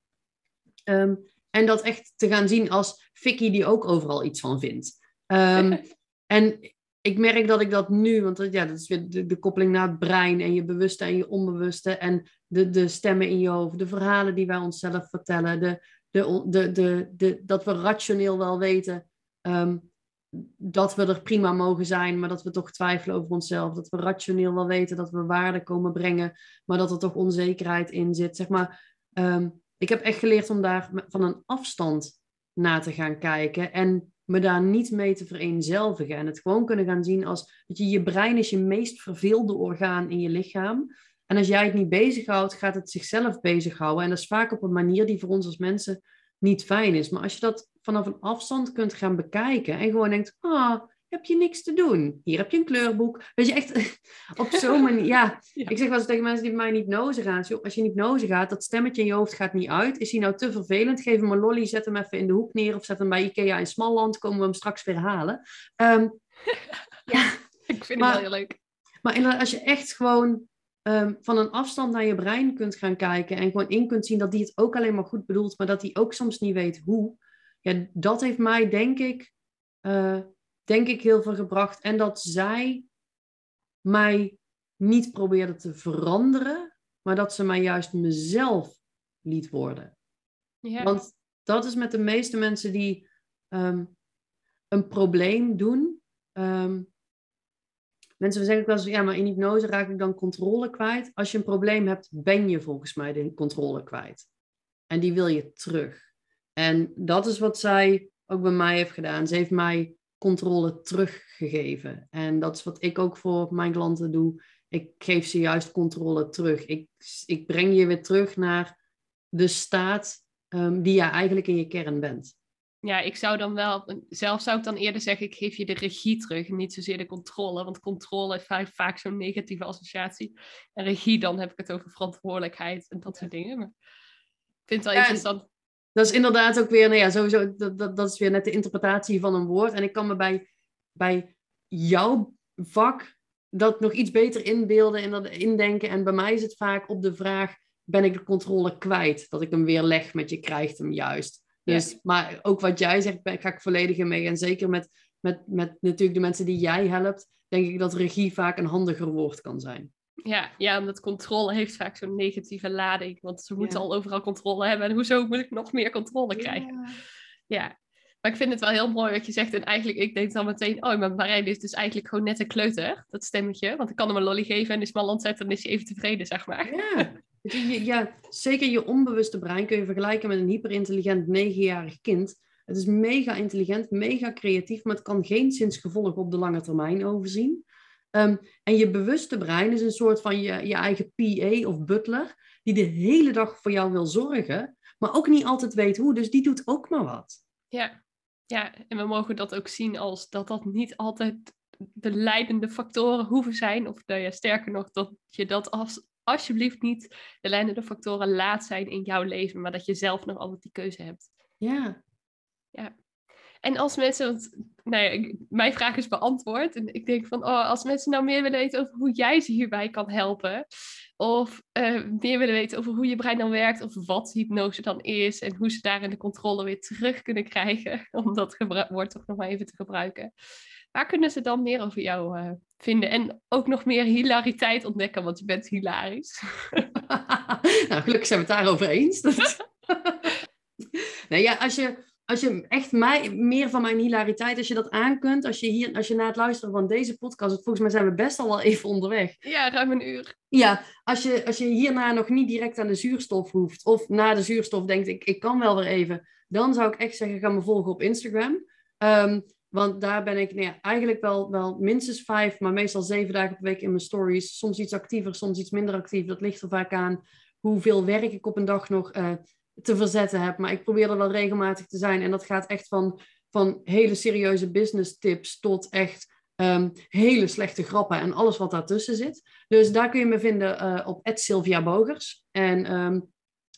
Ehm, en dat echt te gaan zien als Vicky die ook overal iets van vindt. Ehm, en ik merk dat ik dat nu, want ja, dat is weer de, de, koppeling naar het brein en je bewuste en je onbewuste en de, de stemmen in je hoofd, de verhalen die wij onszelf vertellen, de, de, de, de, de, dat we rationeel wel weten ehm, dat we er prima mogen zijn, maar dat we toch twijfelen over onszelf. Dat we rationeel wel weten dat we waarde komen brengen, maar dat er toch onzekerheid in zit. Zeg maar, ehm, ik heb echt geleerd om daar van een afstand naar te gaan kijken en me daar niet mee te vereenzelvigen. En het gewoon kunnen gaan zien als dat je, je brein is je meest verveelde orgaan in je lichaam. En als jij het niet bezighoudt, gaat het zichzelf bezighouden. En dat is vaak op een manier die voor ons als mensen niet fijn is. Maar als je dat vanaf een afstand kunt gaan bekijken en gewoon denkt, ah, heb je niks te doen. Hier heb je een kleurboek. Weet je, echt op zo'n manier. Ja, ik zeg wel eens tegen mensen die bij mij niet nozen gaan. Als je niet nozen gaat, dat stemmetje in je hoofd gaat niet uit. Is hij nou te vervelend? Geef hem een lolly, zet hem even in de hoek neer. Of zet hem bij Ikea in Smalland. Komen we hem straks weer halen. Ehm, ja, ik vind het wel heel leuk. Maar als je echt gewoon ehm, van een afstand naar je brein kunt gaan kijken. En gewoon in kunt zien dat die het ook alleen maar goed bedoelt. Maar dat die ook soms niet weet hoe. Ja, dat heeft mij denk ik... Uh, denk ik heel veel gebracht. En dat zij mij niet probeerde te veranderen, maar dat ze mij juist mezelf liet worden. Ja. Want dat is met de meeste mensen die ehm, een probleem doen. Um, mensen zeggen ook wel eens, ja, maar in hypnose raak ik dan controle kwijt. Als je een probleem hebt, ben je volgens mij de controle kwijt. En die wil je terug. En dat is wat zij ook bij mij heeft gedaan. Ze heeft mij controle teruggegeven. En dat is wat ik ook voor mijn klanten doe. Ik geef ze juist controle terug. Ik, ik breng je weer terug naar de staat um, die je eigenlijk in je kern bent. Ja, ik zou dan wel, zelf zou ik dan eerder zeggen, ik geef je de regie terug, niet zozeer de controle. Want controle is vaak, vaak zo'n negatieve associatie. En regie, dan heb ik het over verantwoordelijkheid en dat soort dingen. Maar ik vind het wel interessant dat is inderdaad ook weer, nou ja, sowieso, dat, dat, dat is weer net de interpretatie van een woord. En ik kan me bij, bij jouw vak dat nog iets beter inbeelden en dat indenken. En bij mij is het vaak op de vraag, ben ik de controle kwijt? Dat ik hem weer leg met je krijgt hem juist. Dus, Maar ook wat jij zegt, ben, ga ik volledig in mee. En zeker met, met, met natuurlijk de mensen die jij helpt, denk ik dat regie vaak een handiger woord kan zijn. Ja, ja, omdat controle heeft vaak zo'n negatieve lading. Want ze moeten al overal controle hebben. En hoezo moet ik nog meer controle krijgen? Ja. ja. Maar ik vind het wel heel mooi wat je zegt. En eigenlijk, ik denk dan meteen, oh, mijn brein is dus eigenlijk gewoon net een kleuter, dat stemmetje. Want ik kan hem een lolly geven en is maar land en is hij even tevreden, zeg maar. Ja. ja, zeker je onbewuste brein kun je vergelijken met een hyperintelligent negenjarig kind. Het is mega intelligent, mega creatief, maar het kan geen zinsgevolg op de lange termijn overzien. Ehm, en je bewuste brein is een soort van je, je eigen PA of butler, die de hele dag voor jou wil zorgen, maar ook niet altijd weet hoe. Dus die doet ook maar wat. Ja, ja. en we mogen dat ook zien als dat dat niet altijd de leidende factoren hoeven zijn. Of nou ja, sterker nog, dat je dat als, alsjeblieft niet de leidende factoren laat zijn in jouw leven, maar dat je zelf nog altijd die keuze hebt. Ja. Ja. En als mensen, want nou ja, mijn vraag is beantwoord. En ik denk van, oh, als mensen nou meer willen weten over hoe jij ze hierbij kan helpen. Of uh, meer willen weten over hoe je brein dan werkt. Of wat hypnose dan is. En hoe ze daarin de controle weer terug kunnen krijgen. Om dat woord toch nog maar even te gebruiken. Waar kunnen ze dan meer over jou uh, vinden? En ook nog meer hilariteit ontdekken, want je bent hilarisch. nou, gelukkig zijn we het daarover eens. nou ja, als je als je echt mij, meer van mijn hilariteit, als je dat aan kunt, als je, hier, als je na het luisteren van deze podcast, volgens mij zijn we best al wel even onderweg. Ja, ruim een uur. Ja, als je, als je hierna nog niet direct aan de zuurstof hoeft, of na de zuurstof denkt, ik, ik kan wel weer even, dan zou ik echt zeggen, ga me volgen op Instagram. Ehm, want daar ben ik nou ja, eigenlijk wel, wel minstens vijf, maar meestal zeven dagen per week in mijn stories. Soms iets actiever, soms iets minder actief. Dat ligt er vaak aan hoeveel werk ik op een dag nog uh, te verzetten heb. Maar ik probeer er wel regelmatig te zijn. En dat gaat echt van van hele serieuze business tips tot echt ehm, hele slechte grappen en alles wat daartussen zit. Dus daar kun je me vinden uh, op Sylvia Bogers. En, ehm,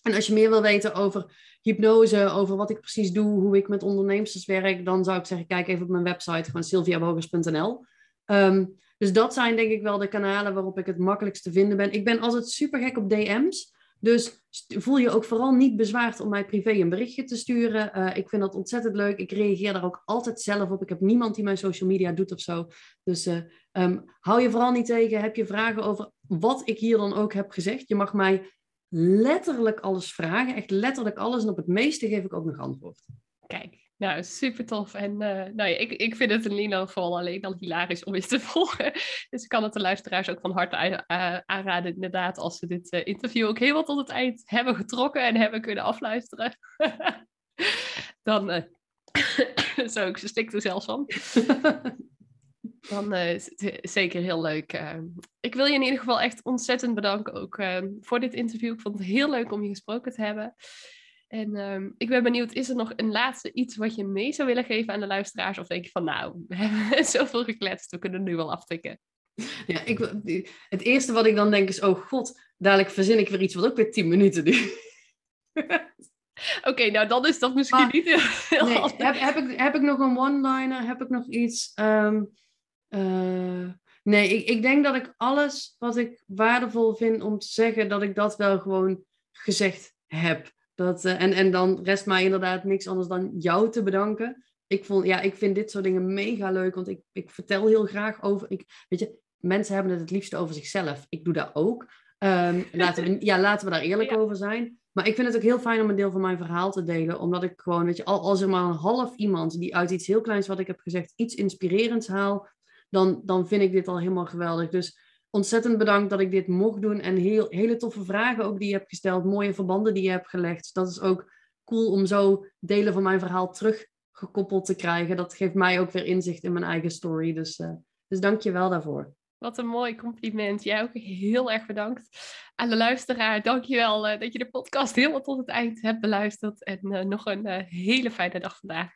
en als je meer wil weten over hypnose, over wat ik precies doe, hoe ik met ondernemers werk, dan zou ik zeggen, kijk even op mijn website, gewoon sylviabogers.nl. Um, dus dat zijn denk ik wel de kanalen waarop ik het makkelijkst te vinden ben. Ik ben altijd super gek op DM's. Dus voel je ook vooral niet bezwaard om mij privé een berichtje te sturen. Uh, ik vind dat ontzettend leuk. Ik reageer daar ook altijd zelf op. Ik heb niemand die mijn social media doet of zo. Dus uh, um, hou je vooral niet tegen. Heb je vragen over wat ik hier dan ook heb gezegd? Je mag mij letterlijk alles vragen. Echt letterlijk alles. En op het meeste geef ik ook nog antwoord. Kijk, nou, super tof. En uh, nou ja, ik, ik vind het een Lino vooral alleen al hilarisch om eens te volgen. Dus ik kan het de luisteraars ook van harte aanraden, inderdaad, als ze dit uh, interview ook helemaal tot het eind hebben getrokken en hebben kunnen afluisteren. Dan, uh, zo, ik stik er zelfs van. Dan is het zeker heel leuk. ik wil je in ieder geval echt ontzettend bedanken ook voor dit interview. Ik vond het heel leuk om je gesproken te hebben. En um, ik ben benieuwd, is er nog een laatste iets wat je mee zou willen geven aan de luisteraars? Of denk je van, nou, we hebben zoveel gekletst, we kunnen nu wel aftikken. Ja, ik, het eerste wat ik dan denk is, oh god, dadelijk verzin ik weer iets wat ook weer tien minuten duurt. Oké, nou dan is dat misschien maar, niet heel nee, heb, heb, ik, heb ik nog een one-liner? Heb ik nog iets? Um, uh, nee, ik, ik denk dat ik alles wat ik waardevol vind om te zeggen, dat ik dat wel gewoon gezegd heb. Dat, uh, en, en dan rest mij inderdaad niks anders dan jou te bedanken. Ik, vond, ja, ik vind dit soort dingen mega leuk, want ik, ik vertel heel graag over. Ik, weet je, mensen hebben het het liefste over zichzelf. Ik doe dat ook. Um, laten, we, ja, laten we daar eerlijk over zijn. Maar ik vind het ook heel fijn om een deel van mijn verhaal te delen. Omdat ik gewoon, weet je, al, als er maar een half iemand die uit iets heel kleins wat ik heb gezegd, iets inspirerends haal, dan, dan vind ik dit al helemaal geweldig. Dus ontzettend bedankt dat ik dit mocht doen. En heel, hele toffe vragen ook die je hebt gesteld. Mooie verbanden die je hebt gelegd. Dat is ook cool om zo delen van mijn verhaal teruggekoppeld te krijgen. Dat geeft mij ook weer inzicht in mijn eigen story. Dus, uh, dus dank je wel daarvoor. Wat een mooi compliment. Jij ook heel erg bedankt. Aan de luisteraar, dank je wel uh, dat je de podcast helemaal tot het eind hebt beluisterd. En uh, nog een hele fijne dag vandaag.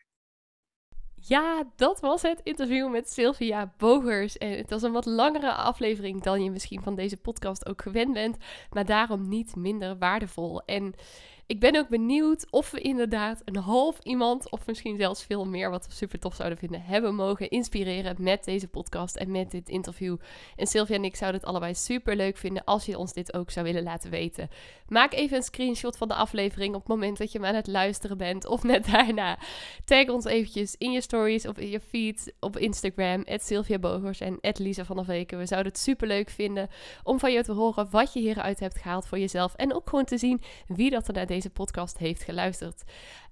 Ja, dat was het interview met Sylvia Bogers. En het was een wat langere aflevering dan je misschien van deze podcast ook gewend bent, maar daarom niet minder waardevol. En ik ben ook benieuwd of we inderdaad een half iemand, of misschien zelfs veel meer, wat we super tof zouden vinden, hebben mogen inspireren met deze podcast en met dit interview. En Sylvia en ik zouden het allebei super leuk vinden als je ons dit ook zou willen laten weten. Maak even een screenshot van de aflevering op het moment dat je hem aan het luisteren bent, of net daarna. Tag ons eventjes in je stories of in je feed op Instagram, Sylvia Bogers en Lisa van der. We zouden het super leuk vinden om van je te horen wat je hieruit hebt gehaald voor jezelf. En ook gewoon te zien wie dat er naar deze deze podcast heeft geluisterd.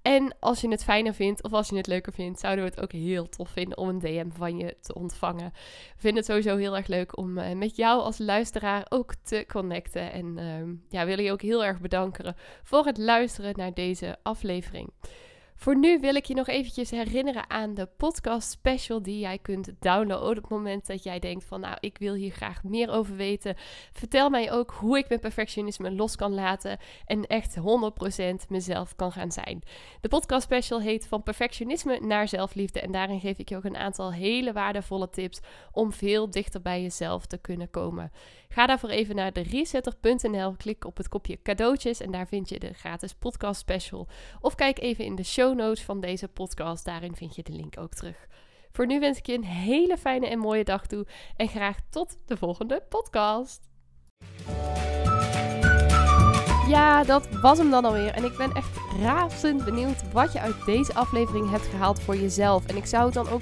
En als je het fijner vindt of als je het leuker vindt, zouden we het ook heel tof vinden om een DM van je te ontvangen. We vinden het sowieso heel erg leuk om uh, met jou als luisteraar ook te connecten. En uh, ja, willen je ook heel erg bedanken voor het luisteren naar deze aflevering. Voor nu wil ik je nog eventjes herinneren aan de podcast special die jij kunt downloaden op het moment dat jij denkt van nou ik wil hier graag meer over weten. Vertel mij ook hoe ik mijn perfectionisme los kan laten en echt 100% mezelf kan gaan zijn. De podcast special heet van perfectionisme naar zelfliefde en daarin geef ik je ook een aantal hele waardevolle tips om veel dichter bij jezelf te kunnen komen. Ga daarvoor even naar de resetter.nl, klik op het kopje cadeautjes en daar vind je de gratis podcast special. Of kijk even in de show notes van deze podcast, daarin vind je de link ook terug. Voor nu wens ik je een hele fijne en mooie dag toe en graag tot de volgende podcast. Ja, dat was hem dan alweer. En ik ben echt razend benieuwd wat je uit deze aflevering hebt gehaald voor jezelf. En ik zou het dan ook